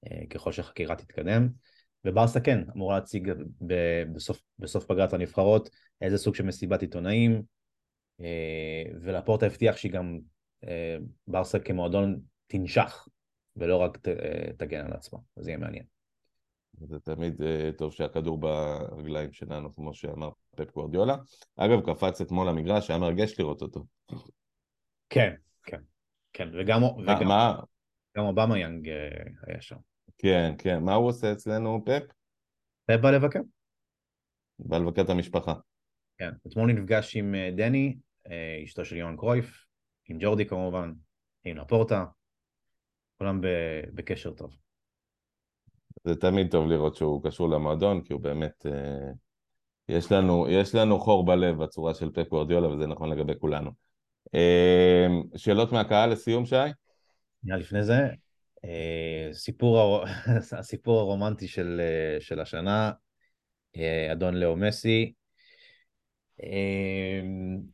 אה, ככל שהחקירה תתקדם. וברסה כן, אמורה להציג בסוף, בסוף פגרת הנבחרות איזה סוג של מסיבת עיתונאים, אה, ולפורטה הבטיח שהיא גם, אה, ברסה כמועדון תנשך, ולא רק ת, תגן על עצמה, זה יהיה מעניין. זה תמיד טוב שהכדור ברגליים שלנו, כמו שאמר פפ גורדיולה. אגב, קפץ אתמול למגרש, היה מרגש לראות אותו. כן, כן, כן, וגם, וגם, מה? גם אובמה יאנג היה שם. כן, כן. מה הוא עושה אצלנו, פפ? פפ בא לבקר. בא לבקר את המשפחה. כן. אתמול נפגש עם אה, דני, אה, אשתו של יוהן קרויף, עם ג'ורדי כמובן, עם לפורטה, כולם בקשר טוב. זה תמיד טוב לראות שהוא קשור למועדון, כי הוא באמת... אה, יש לנו, יש לנו חור בלב בצורה של פפ גורדיולה, וזה נכון לגבי כולנו. שאלות מהקהל לסיום, שי? לפני זה, אה, סיפור, הסיפור הרומנטי של, אה, של השנה, אה, אדון לאו מסי.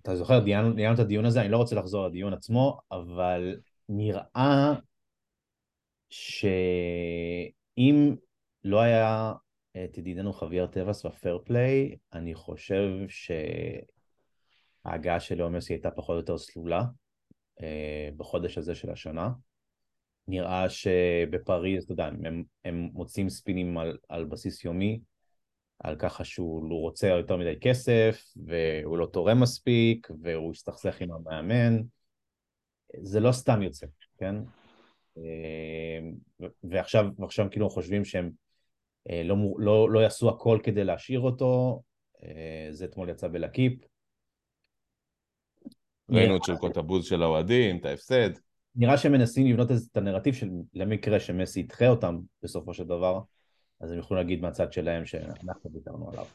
אתה זוכר, ניהלנו את הדיון הזה, אני לא רוצה לחזור לדיון עצמו, אבל נראה שאם לא היה את ידידנו חוויאר טבעס בפייר פליי, אני חושב שההגעה של לאו מסי הייתה פחות או יותר סלולה בחודש הזה של השנה. נראה שבפריז, אתה יודע, הם, הם מוצאים ספינים על, על בסיס יומי, על ככה שהוא רוצה יותר מדי כסף, והוא לא תורם מספיק, והוא הסתכסך עם המאמן. זה לא סתם יוצא, כן? אה, ועכשיו, ועכשיו כאילו חושבים שהם אה, לא, לא, לא יעשו הכל כדי להשאיר אותו, אה, זה אתמול יצא בלקיפ. ראינו את שרקות הבוז של האוהדים, את ההפסד. נראה שהם מנסים לבנות את הנרטיב של למקרה שמסי ידחה אותם בסופו של דבר, אז הם יכולים להגיד מהצד שלהם שאנחנו ויתרנו עליו.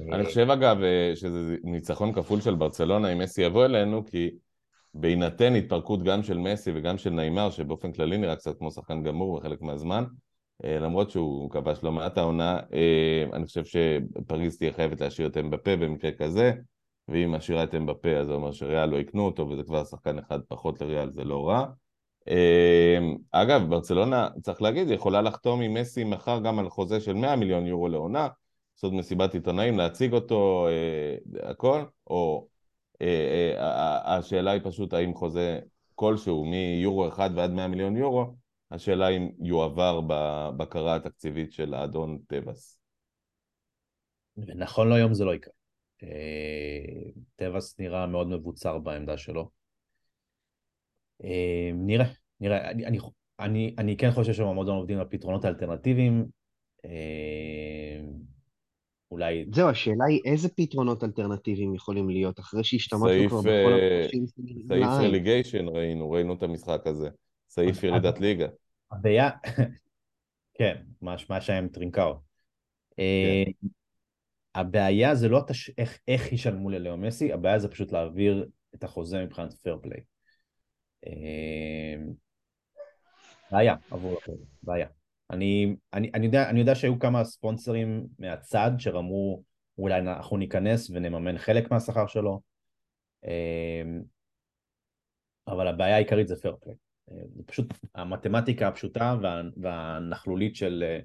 אני חושב אגב שזה ניצחון כפול של ברצלונה אם מסי יבוא אלינו, כי בהינתן התפרקות גם של מסי וגם של נעימר, שבאופן כללי נראה קצת כמו שחקן גמור בחלק מהזמן, אה, למרות שהוא כבש לא מעט העונה, אה, אני חושב שפריז תהיה חייבת להשאיר את אמבפה במקרה כזה, ואם משאירה את אמבפה אז זה אומר שריאל לא יקנו אותו וזה כבר שחקן אחד פחות לריאל, זה לא רע. אמ, אגב, ברצלונה, צריך להגיד, יכולה לחתום עם מסי מחר גם על חוזה של 100 מיליון יורו לעונה, לעשות מסיבת עיתונאים, להציג אותו, אה, הכל, או אה, אה, השאלה היא פשוט האם חוזה כלשהו, מיורו אחד ועד 100 מיליון יורו, השאלה אם יועבר בבקרה התקציבית של האדון טבעס. ונכון להיום זה לא יקרה. טבעס נראה מאוד מבוצר בעמדה שלו. אה, נראה, נראה. אני, אני, אני, אני כן חושב שהמועדון עובדים על פתרונות האלטרנטיביים. אה, אולי... זהו, השאלה היא איזה פתרונות אלטרנטיביים יכולים להיות, אחרי שהשתמשנו כבר בכל אה, הפרשים סעיף relegation ראינו, ראינו את המשחק הזה. סעיף ירידת ליגה. הבעיה, כן, מה מה שהיה עם טרינקאו. אה, הבעיה זה לא איך ישלמו ללאו מסי, הבעיה זה פשוט להעביר את החוזה מבחינת fair play. בעיה עבור הפועל, בעיה. אני, אני, אני, יודע, אני יודע שהיו כמה ספונסרים מהצד שאמרו אולי אנחנו ניכנס ונממן חלק מהשכר שלו, אה, אבל הבעיה העיקרית זה פייר פליי. זה פשוט המתמטיקה הפשוטה וה, והנכלולית של, אה,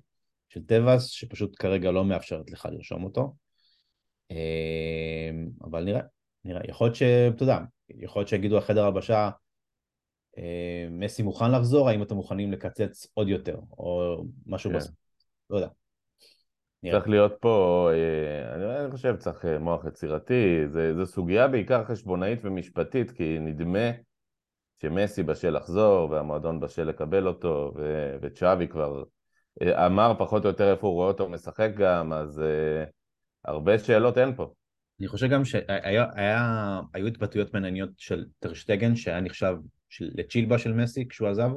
של טבעס, שפשוט כרגע לא מאפשרת לך לרשום אותו. אה, אבל נראה, נראה. יכול להיות ש... אתה יודע, יכול להיות שיגידו החדר הלבשה, אה, מסי מוכן לחזור, האם אתם מוכנים לקצץ עוד יותר, או משהו כן. בסוף. לא יודע. צריך להיות פה, אה, אני- אני חושב צריך אה, מוח יצירתי, זה, זה סוגיה בעיקר חשבונאית ומשפטית, כי נדמה שמסי בשל לחזור, והמועדון בשל לקבל אותו, ו- וצ'אבי כבר אה, אמר פחות או יותר איפה הוא רואה אותו משחק גם, אז אה, הרבה שאלות אין פה. אני חושב גם שהיו התבטאויות מעניינות של טרשטגן, שהיה נחשב לצ'ילבה של מסי כשהוא עזב.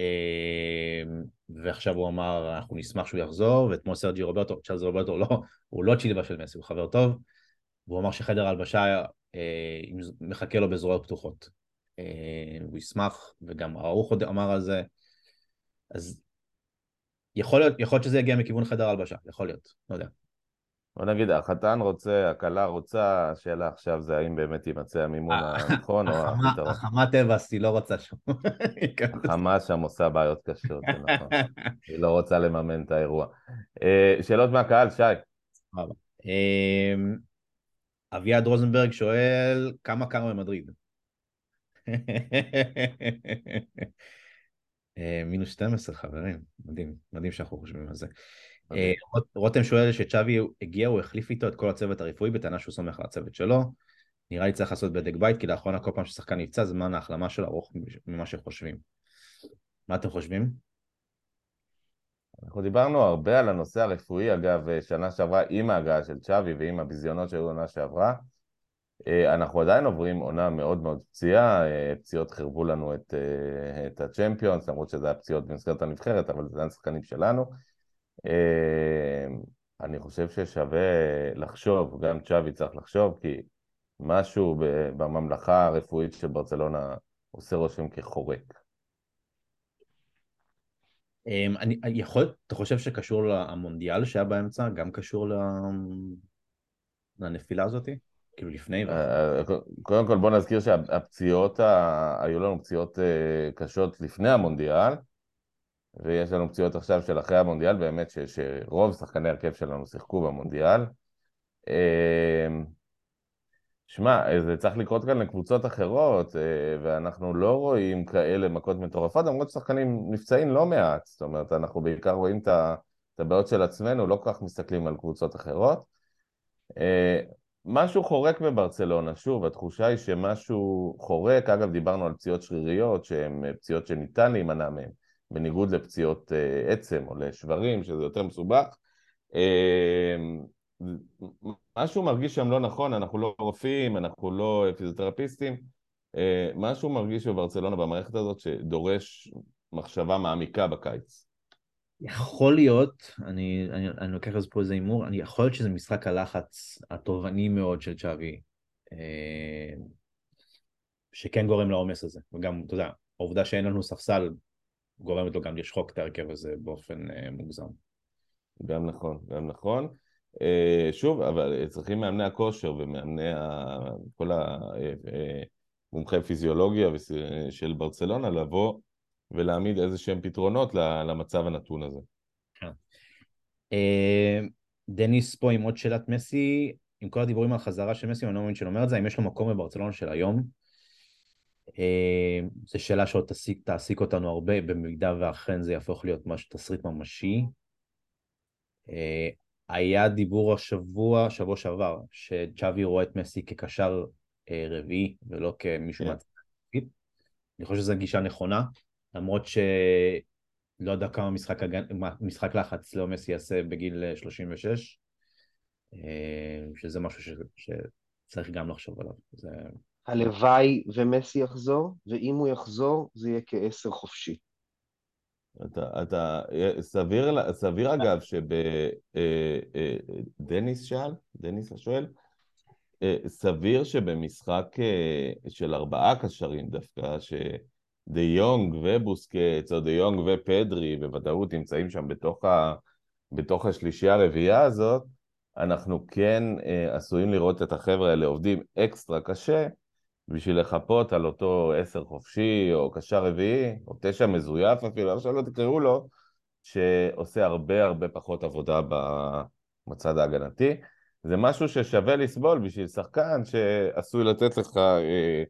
אה, ועכשיו הוא אמר, אנחנו נשמח שהוא יחזור, ואתמול סרג'י רוברטו, צ'ארלס רוברטו לא, הוא לא צ'ילבה של מסי, הוא חבר טוב, והוא אמר שחדר ההלבשה אה, מחכה לו בזרועות פתוחות. אה, הוא ישמח, וגם ארוך עוד אמר על זה, אז יכול להיות, יכול להיות שזה יגיע מכיוון חדר ההלבשה, יכול להיות, לא יודע. בוא נגיד, החתן רוצה, הכלה רוצה, השאלה עכשיו זה האם באמת יימצא המימון הנכון או הפתרון. החמה טבעס היא לא רוצה שם. החמה שם עושה בעיות קשות, זה נכון. היא לא רוצה לממן את האירוע. אה, שאלות מהקהל, שי. אמ, אביעד רוזנברג שואל, כמה קר במדריד? אה, מינוס 12 חברים, מדהים, מדהים שאנחנו חושבים על זה. אה, רותם שואל שצ'אבי הגיע, הוא החליף איתו את כל הצוות הרפואי בטענה שהוא סומך על הצוות שלו. נראה לי צריך לעשות בדק בית, כי לאחרונה כל פעם ששחקן נפצע, זמן ההחלמה שלו ארוך ממה שחושבים. מה אתם חושבים? אנחנו דיברנו הרבה על הנושא הרפואי, אגב, אה, שנה שעברה עם ההגעה של צ'אבי ועם הביזיונות שהיו עונה שעברה. אה, אנחנו עדיין עוברים עונה מאוד מאוד פציעה, פציעות חירבו לנו את, את הצ'מפיונס, למרות שזה היה פציעות במסגרת הנבחרת, אבל זה עדיין שחקנים שלנו. אה, אני חושב ששווה לחשוב, גם צ'אבי צריך לחשוב, כי משהו בממלכה הרפואית של ברצלונה עושה רושם כחורק. אמ, אני יכול, אתה חושב שקשור למונדיאל שהיה באמצע, גם קשור. לנפילה הזאתי? כאילו לפני ו... אה, קודם כל בוא נזכיר שהפציעות, היו לנו פציעות אה, קשות לפני המונדיאל, ויש לנו פציעות עכשיו של אחרי המונדיאל, באמת ש- שרוב שחקני הרכב שלנו שיחקו במונדיאל. אה, שמע, זה צריך לקרות כאן לקבוצות אחרות, אה, ואנחנו לא רואים כאלה מכות מטורפות, למרות ששחקנים נפצעים לא מעט, זאת אומרת, אנחנו בעיקר רואים את הבעיות של עצמנו, לא כל כך מסתכלים על קבוצות אחרות. אה, משהו חורק בברצלונה, שוב, התחושה היא שמשהו חורק, אגב דיברנו על פציעות שריריות שהן אה, פציעות שניתן להימנע מהן, בניגוד לפציעות אה, עצם או לשברים, שזה יותר מסובך. אה, משהו מרגיש שם לא נכון, אנחנו לא רופאים, אנחנו לא פיזיותרפיסטים, אה, משהו מרגיש בברצלונה במערכת הזאת שדורש מחשבה מעמיקה בקיץ. יכול להיות, אני, אני, אני לוקח זה פה איזה הימור, יכול להיות שזה משחק הלחץ התובעני מאוד של צ'אבי, שכן גורם לעומס הזה, וגם, אתה יודע, העובדה שאין לנו ספסל גורמת לו גם לשחוק את ההרכב הזה באופן אה, מוגזם. גם נכון, גם נכון. אה, שוב, אבל צריכים מאמני הכושר ומאמני ה... כל המומחי פיזיולוגיה וס- של ברצלונה לבוא ולהעמיד איזה שהם פתרונות למצב הנתון הזה. אה, דניס פה עם עוד שאלת מסי, עם כל הדיבורים על חזרה של מסי, אני לא מאמין שאני אומר את זה, האם יש לו מקום בברצלונה של היום? אה, זו שאלה שעוד תעסיק, תעסיק אותנו הרבה, במידה ואכן זה יהפוך להיות משהו, תסריט ממשי. אה, היה דיבור השבוע, שבוע שעבר, שצ'אבי רואה את מסי כקשר אה, רביעי ולא כמישהו כן. מהצד. אני חושב שזו גישה נכונה, למרות שלא יודע כמה משחק, הגנ... משחק לחץ לאו מסי יעשה בגיל אה, 36, אה, שזה משהו ש... שצריך גם לחשוב עליו. זה... הלוואי ומסי יחזור, ואם הוא יחזור, זה יהיה כעשר חופשי. אתה, אתה, סביר, סביר אגב שבדניס שאל, דניס השואל, אה, סביר שבמשחק אה, של ארבעה קשרים דווקא, שדה יונג ובוסקץ, או דה יונג ופדרי בוודאות נמצאים שם בתוך, ה, בתוך השלישייה הרביעייה הזאת, אנחנו כן אה, עשויים לראות את החבר'ה האלה עובדים אקסטרה קשה בשביל לחפות על אותו עשר חופשי, או קשר רביעי, או תשע מזויף אפילו, איך שלא תקראו לו, שעושה הרבה הרבה פחות עבודה בצד ההגנתי. זה משהו ששווה לסבול בשביל שחקן שעשוי לתת לך אה,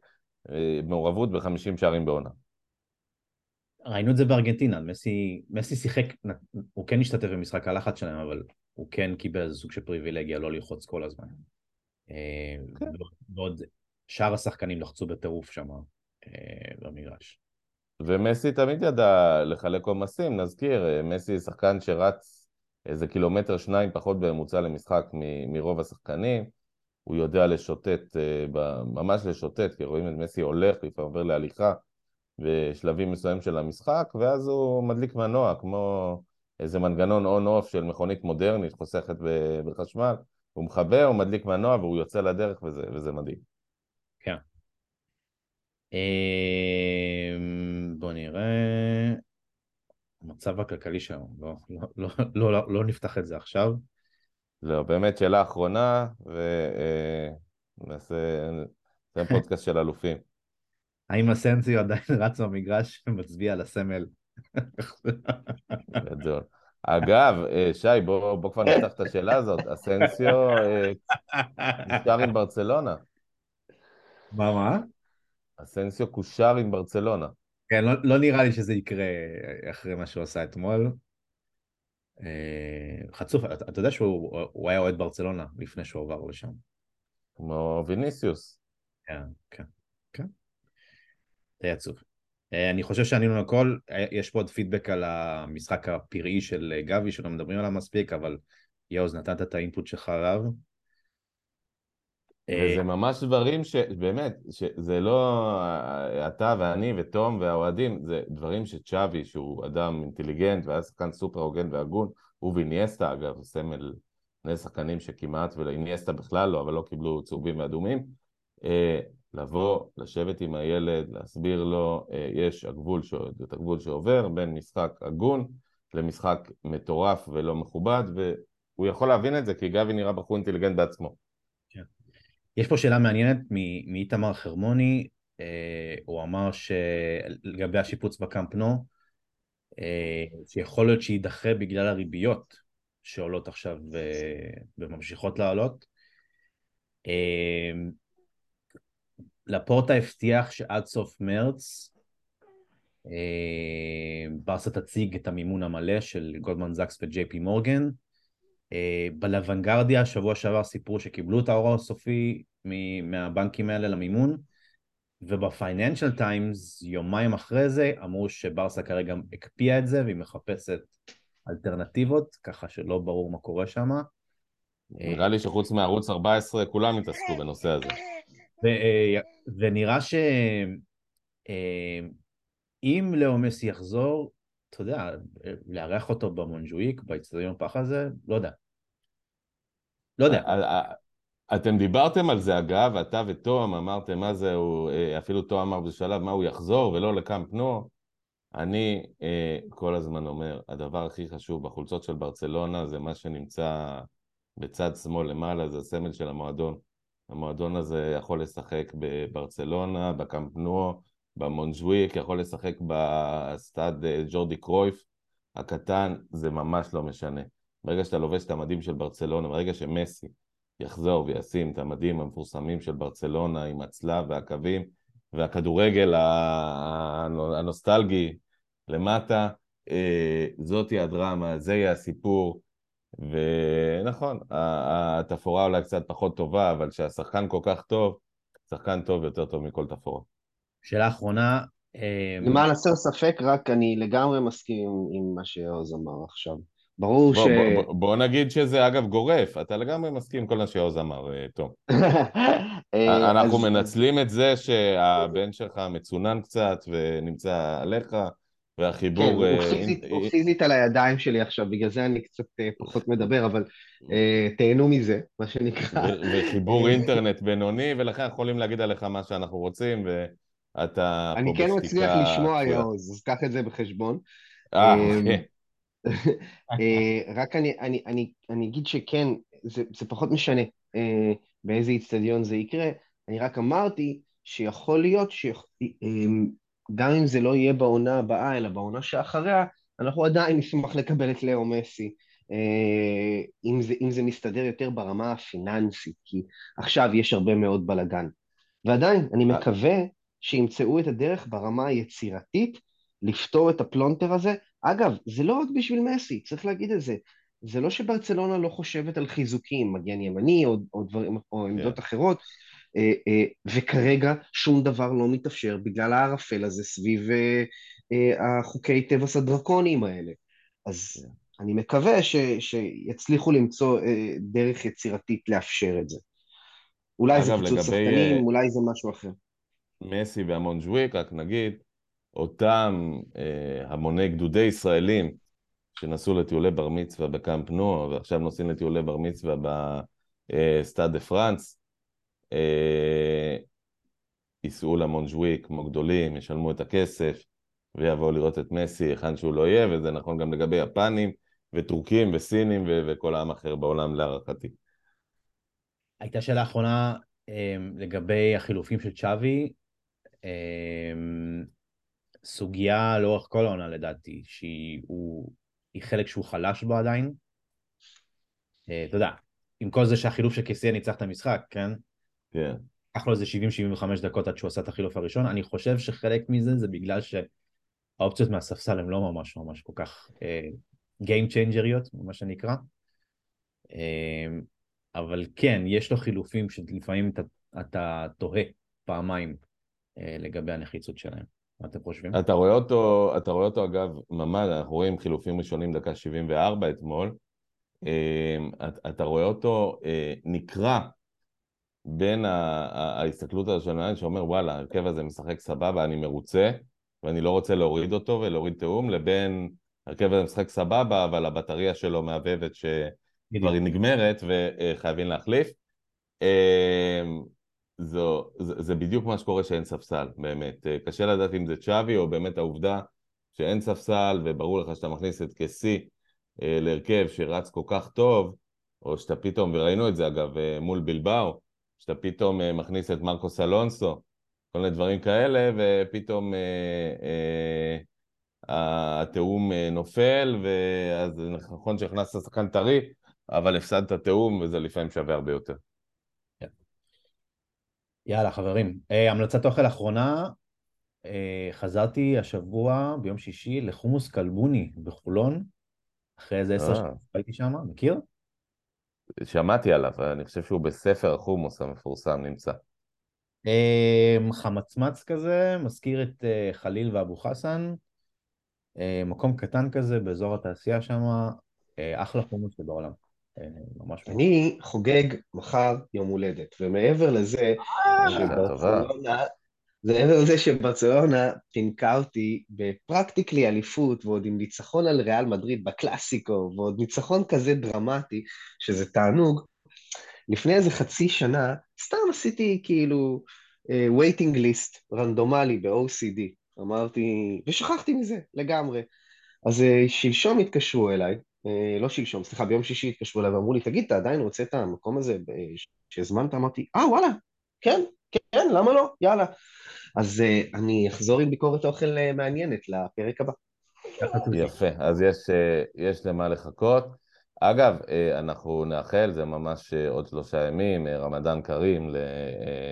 אה, מעורבות ב-50 שערים בעונה. ראינו את זה בארגנטינה, מסי, מסי שיחק, הוא כן השתתף במשחק הלחץ שלהם, אבל הוא כן קיבל איזה סוג של פריבילגיה לא ללחוץ כל הזמן. אה, כן. ועוד שאר השחקנים לחצו בטירוף שם אה, במגרש. ומסי תמיד ידע לחלק עומסים, נזכיר, אה, מסי שחקן שרץ איזה קילומטר שניים פחות בממוצע למשחק מ- מרוב השחקנים, הוא יודע לשוטט, אה, ממש לשוטט, כי רואים את מסי הולך, לפעמים עובר להליכה בשלבים מסוימים של המשחק, ואז הוא מדליק מנוע, כמו איזה מנגנון און-אוף של מכונית מודרנית חוסכת בחשמל, הוא מכבה, הוא מדליק מנוע והוא יוצא לדרך וזה, וזה מדהים. אה, בוא נראה. המצב הכלכלי שלנו, לא, לא, לא, לא, לא, לא נפתח את זה עכשיו. לא, באמת שאלה אחרונה, ונעשה נעשה פודקאסט של אלופים. האם אסנסיו עדיין רץ במגרש ומצביע על הסמל? גדול. אגב, אה, שי, בוא, בוא כבר נפתח את השאלה הזאת. אסנסיו אה, קושר עם ברצלונה. מה, מה? אסנסיו קושר עם ברצלונה. כן, לא, לא נראה לי שזה יקרה אחרי מה שהוא עשה אתמול. אה, חצוף, אתה, אתה יודע שהוא הוא היה אוהד ברצלונה לפני שהוא עבר לשם. כמו ויניסיוס. כן, כן, כן. די עצוב. אה, אני חושב שענינו לכל, אה, יש פה עוד פידבק על המשחק הפראי של אה, גבי, שלא מדברים עליו מספיק, אבל יאוז, נתת את האינפוט שלך עליו. אה, וזה ממש דברים שבאמת, שזה לא אתה ואני ותום והאוהדים, זה דברים שצ'אבי, שהוא אדם אינטליגנט והיה שחקן סופר הוגן והגון, הוא ואיניאסטה אגב, סמל שני שחקנים שכמעט, ואיניאסטה בכלל לא, אבל לא קיבלו צהובים ואדומים, אה, לבוא, לשבת עם הילד, להסביר לו, אה, יש הגבול, ש... את הגבול שעובר בין משחק הגון למשחק מטורף ולא מכובד, והוא יכול להבין את זה, כי גבי נראה בחור אינטליגנט בעצמו. יש פה שאלה מעניינת מאיתמר חרמוני, אה, הוא אמר שלגבי השיפוץ בקאמפ נו, אה, שיכול להיות שיידחה בגלל הריביות שעולות עכשיו אה, וממשיכות לעלות. אה, לפורטה הבטיח שעד סוף מרץ אה, ברסה תציג את המימון המלא של גולדמן זקס וג'יי פי מורגן. אה, בלוונגרדיה שבוע שעבר סיפרו שקיבלו את האור הסופי מהבנקים האלה למימון ובפייננשל טיימס יומיים אחרי זה אמרו שברסה כרגע הקפיאה את זה והיא מחפשת אלטרנטיבות ככה שלא ברור מה קורה שם נראה לי שחוץ מערוץ 14 כולם התעסקו בנושא הזה. ו- ונראה שאם לאו מסי יחזור אתה יודע, לארח אותו במונג'וויק, באצטדיון פח הזה, לא יודע. לא יודע. אתם דיברתם על זה אגב, אתה ותום אמרתם מה זה, הוא, אה, אפילו תום אמר בשלב מה הוא יחזור ולא לקאמפ נו. אני אה, כל הזמן אומר, הדבר הכי חשוב בחולצות של ברצלונה זה מה שנמצא בצד שמאל למעלה, זה הסמל של המועדון. המועדון הזה יכול לשחק בברצלונה, בקאמפ נו, במונג'וויק, יכול לשחק בסטאד אה, ג'ורדי קרויף הקטן, זה ממש לא משנה. ברגע שאתה לובש את המדים של ברצלונה, ברגע שמסי יחזור וישים את המדים המפורסמים של ברצלונה עם הצלב והקווים, והכדורגל הנוסטלגי למטה, אה, זאתי הדרמה, זה יהיה הסיפור. ונכון, התפאורה אולי קצת פחות טובה, אבל כשהשחקן כל כך טוב, שחקן טוב יותר טוב מכל תפאורה. שאלה אחרונה. אה, למען הסר ספק, רק אני לגמרי מסכים עם מה שעוז אמר עכשיו. ברור בוא, ש... בוא, בוא, בוא נגיד שזה אגב גורף, אתה לגמרי מסכים עם כל מה שעוז אמר, אה, תום. אה, אנחנו אז- מנצלים את זה שהבן שלך מצונן קצת ונמצא עליך, כן, והחיבור... אה, אינ- הוא פיזית על הידיים שלי עכשיו, בגלל זה אני קצת אה, פחות מדבר, אבל אה, תהנו מזה, מה שנקרא. ו- וחיבור אינטרנט בינוני, ולכן אנחנו יכולים להגיד עליך מה שאנחנו רוצים, ואתה פה אני. כן מצליח לשמוע. יעוז, אז קח את זה בחשבון. אה, אמ, אוקיי. אה, רק אני, אני, אני, אני אגיד שכן, זה, זה פחות משנה אה, באיזה איצטדיון זה יקרה, אני רק אמרתי שיכול להיות שגם אם זה לא יהיה בעונה הבאה, אלא בעונה שאחריה, אנחנו עדיין נשמח לקבל את לאו מסי, אה, אם זה, אם זה מסתדר יותר ברמה הפיננסית, כי עכשיו יש הרבה מאוד בלאגן. ועדיין, אני אה. מקווה שימצאו את הדרך ברמה היצירתית לפתור את הפלונטר הזה. אגב, זה לא רק בשביל מסי, צריך להגיד את זה. זה לא שברצלונה לא חושבת על חיזוקים, מגן ימני או, או, דברים, או עמדות אחרות, אה, אה, וכרגע שום דבר לא מתאפשר בגלל הערפל הזה סביב אה, החוקי טבעס הדרקוניים האלה. אז אני מקווה ש, שיצליחו למצוא דרך יצירתית לאפשר את זה. אולי זה פיצוץ לגבי, שחקנים, אולי זה משהו אחר. מסי והמונג'וויק, רק נגיד, אותם אה, המוני גדודי ישראלים שנסעו לטיולי בר מצווה בקאמפ נו, ועכשיו נוסעים לטיולי בר מצווה בסטאד דה פרנס, אה, ייסעו למונג'וויק כמו גדולים, ישלמו את הכסף ויבואו לראות את מסי היכן שהוא לא יהיה, וזה נכון גם לגבי יפנים וטורקים וסינים ו- וכל עם אחר בעולם להערכתי. הייתה שאלה אחרונה אה, לגבי החילופים של צ'אבי. אה, סוגיה לאורך כל העונה לדעתי, שהיא הוא- חלק שהוא חלש בו עדיין. אה, אתה יודע, עם כל זה שהחילוף של קיסיה ניצח את המשחק, כן? כן. לקח לו איזה 70-75 דקות עד שהוא עשה את החילוף הראשון. אני חושב שחלק מזה זה בגלל שהאופציות מהספסל הן לא ממש ממש כל כך אה, Game Changerיות, מה שנקרא. אה, אבל כן, יש לו חילופים שלפעמים אתה, אתה תוהה פעמיים לגבי הנחיצות שלהם. מה אתם חושבים? אתה רואה אותו, אתה רואה אותו אגב, ממש, אנחנו רואים חילופים ראשונים דקה 74 אתמול, אה, אתה- רואה אותו אה, נקרע בין ההסתכלות המנהל שאומר וואלה, ההרכב הזה משחק סבבה, אני מרוצה, ואני לא רוצה להוריד אותו ולהוריד תיאום, לבין ההרכב הזה משחק סבבה, אבל הבטריה שלו מהבהבת שכבר היא נגמרת וחייבים להחליף. זו, זה, זה בדיוק מה שקורה שאין ספסל, באמת. אה, קשה לדעת אם זה צ'אבי או באמת העובדה שאין ספסל, וברור לך שאתה מכניס את קסי אה, להרכב שרץ כל כך טוב, או שאתה פתאום, וראינו את זה אגב אה, מול בלבאו, שאתה פתאום מכניס את מרקוס אלונסו, כל מיני דברים כאלה, ופתאום אה, אה, התיאום נופל, ואז נכון שהכנסת שחקן טרי, אבל הפסדת תיאום, וזה לפעמים שווה הרבה יותר. יאללה חברים, אה, המלצת אוכל אחרונה, אה, חזרתי השבוע ביום שישי לחומוס כלבוני בחולון, אחרי איזה עשר אה. שנים הייתי שם, מכיר? שמעתי עליו, אני חושב שהוא בספר החומוס המפורסם נמצא. אה, חמצמץ כזה, מזכיר את אה, חליל ואבו חסן, אה, מקום קטן כזה באזור התעשייה שם, אה, אחלה חומוס שבעולם, ממש. אני חוגג מחר יום הולדת, ומעבר לזה, שברצלונה, זה מעבר לזה שברצלונה פינקה אותי בפרקטיקלי אליפות, ועוד עם ניצחון על ריאל מדריד בקלאסיקו, ועוד ניצחון כזה דרמטי, שזה תענוג. לפני איזה חצי שנה, סתם עשיתי כאילו uh, waiting list רנדומלי ב-OCD. אמרתי, ושכחתי מזה לגמרי. אז uh, שלשום התקשרו אליי, uh, לא שלשום, סליחה, ביום שישי התקשרו אליי ואמרו לי, תגיד, אתה עדיין רוצה את המקום הזה שהזמנת? אמרתי, אה, וואלה, כן, כן, למה לא? יאללה. אז uh, אני אחזור עם ביקורת אוכל uh, מעניינת לפרק הבא. יפה, אז יש, יש למה לחכות. אגב, אה, אנחנו נאחל, זה ממש אה, עוד שלושה ימים, אה, רמדאן כרים,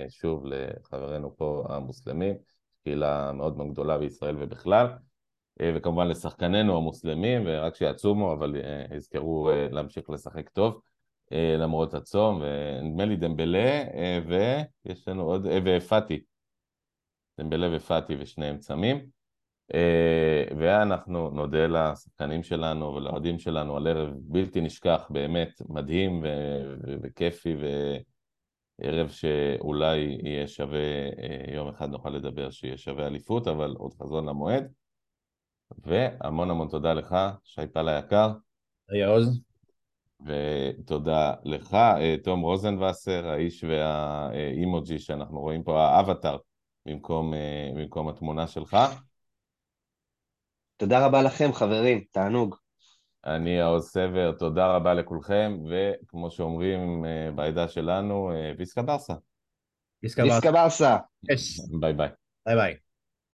שוב לחברינו פה המוסלמים, קהילה מאוד מאוד גדולה בישראל ובכלל, וכמובן לשחקנינו המוסלמים, ורק שיעצומו, אבל יזכרו להמשיך לשחק טוב, למרות הצום, ונדמה לי דמבלה, ויש לנו עוד, ופאטי, דמבלה ופאטי ושניהם צמים. אה, ואנחנו נודה לשחקנים שלנו ולאוהדים שלנו על ערב בלתי נשכח, באמת מדהים וכיפי, וערב שאולי יהיה שווה, אה, יום אחד נוכל לדבר שיהיה שווה אליפות, אבל עוד חזון למועד. והמון המון תודה לך, שי פל היקר. היה עוז. ותודה לך, אה, תום רוזנבסר, האיש והאימוג'י שאנחנו רואים פה, האבטר, במקום, במקום התמונה שלך. תודה רבה לכם, חברים, תענוג. אני העוז סבר, תודה רבה לכולכם, וכמו שאומרים אה, בעדה שלנו, אה, Visca Barça. Visca Barça. ביי ביי. ביי ביי.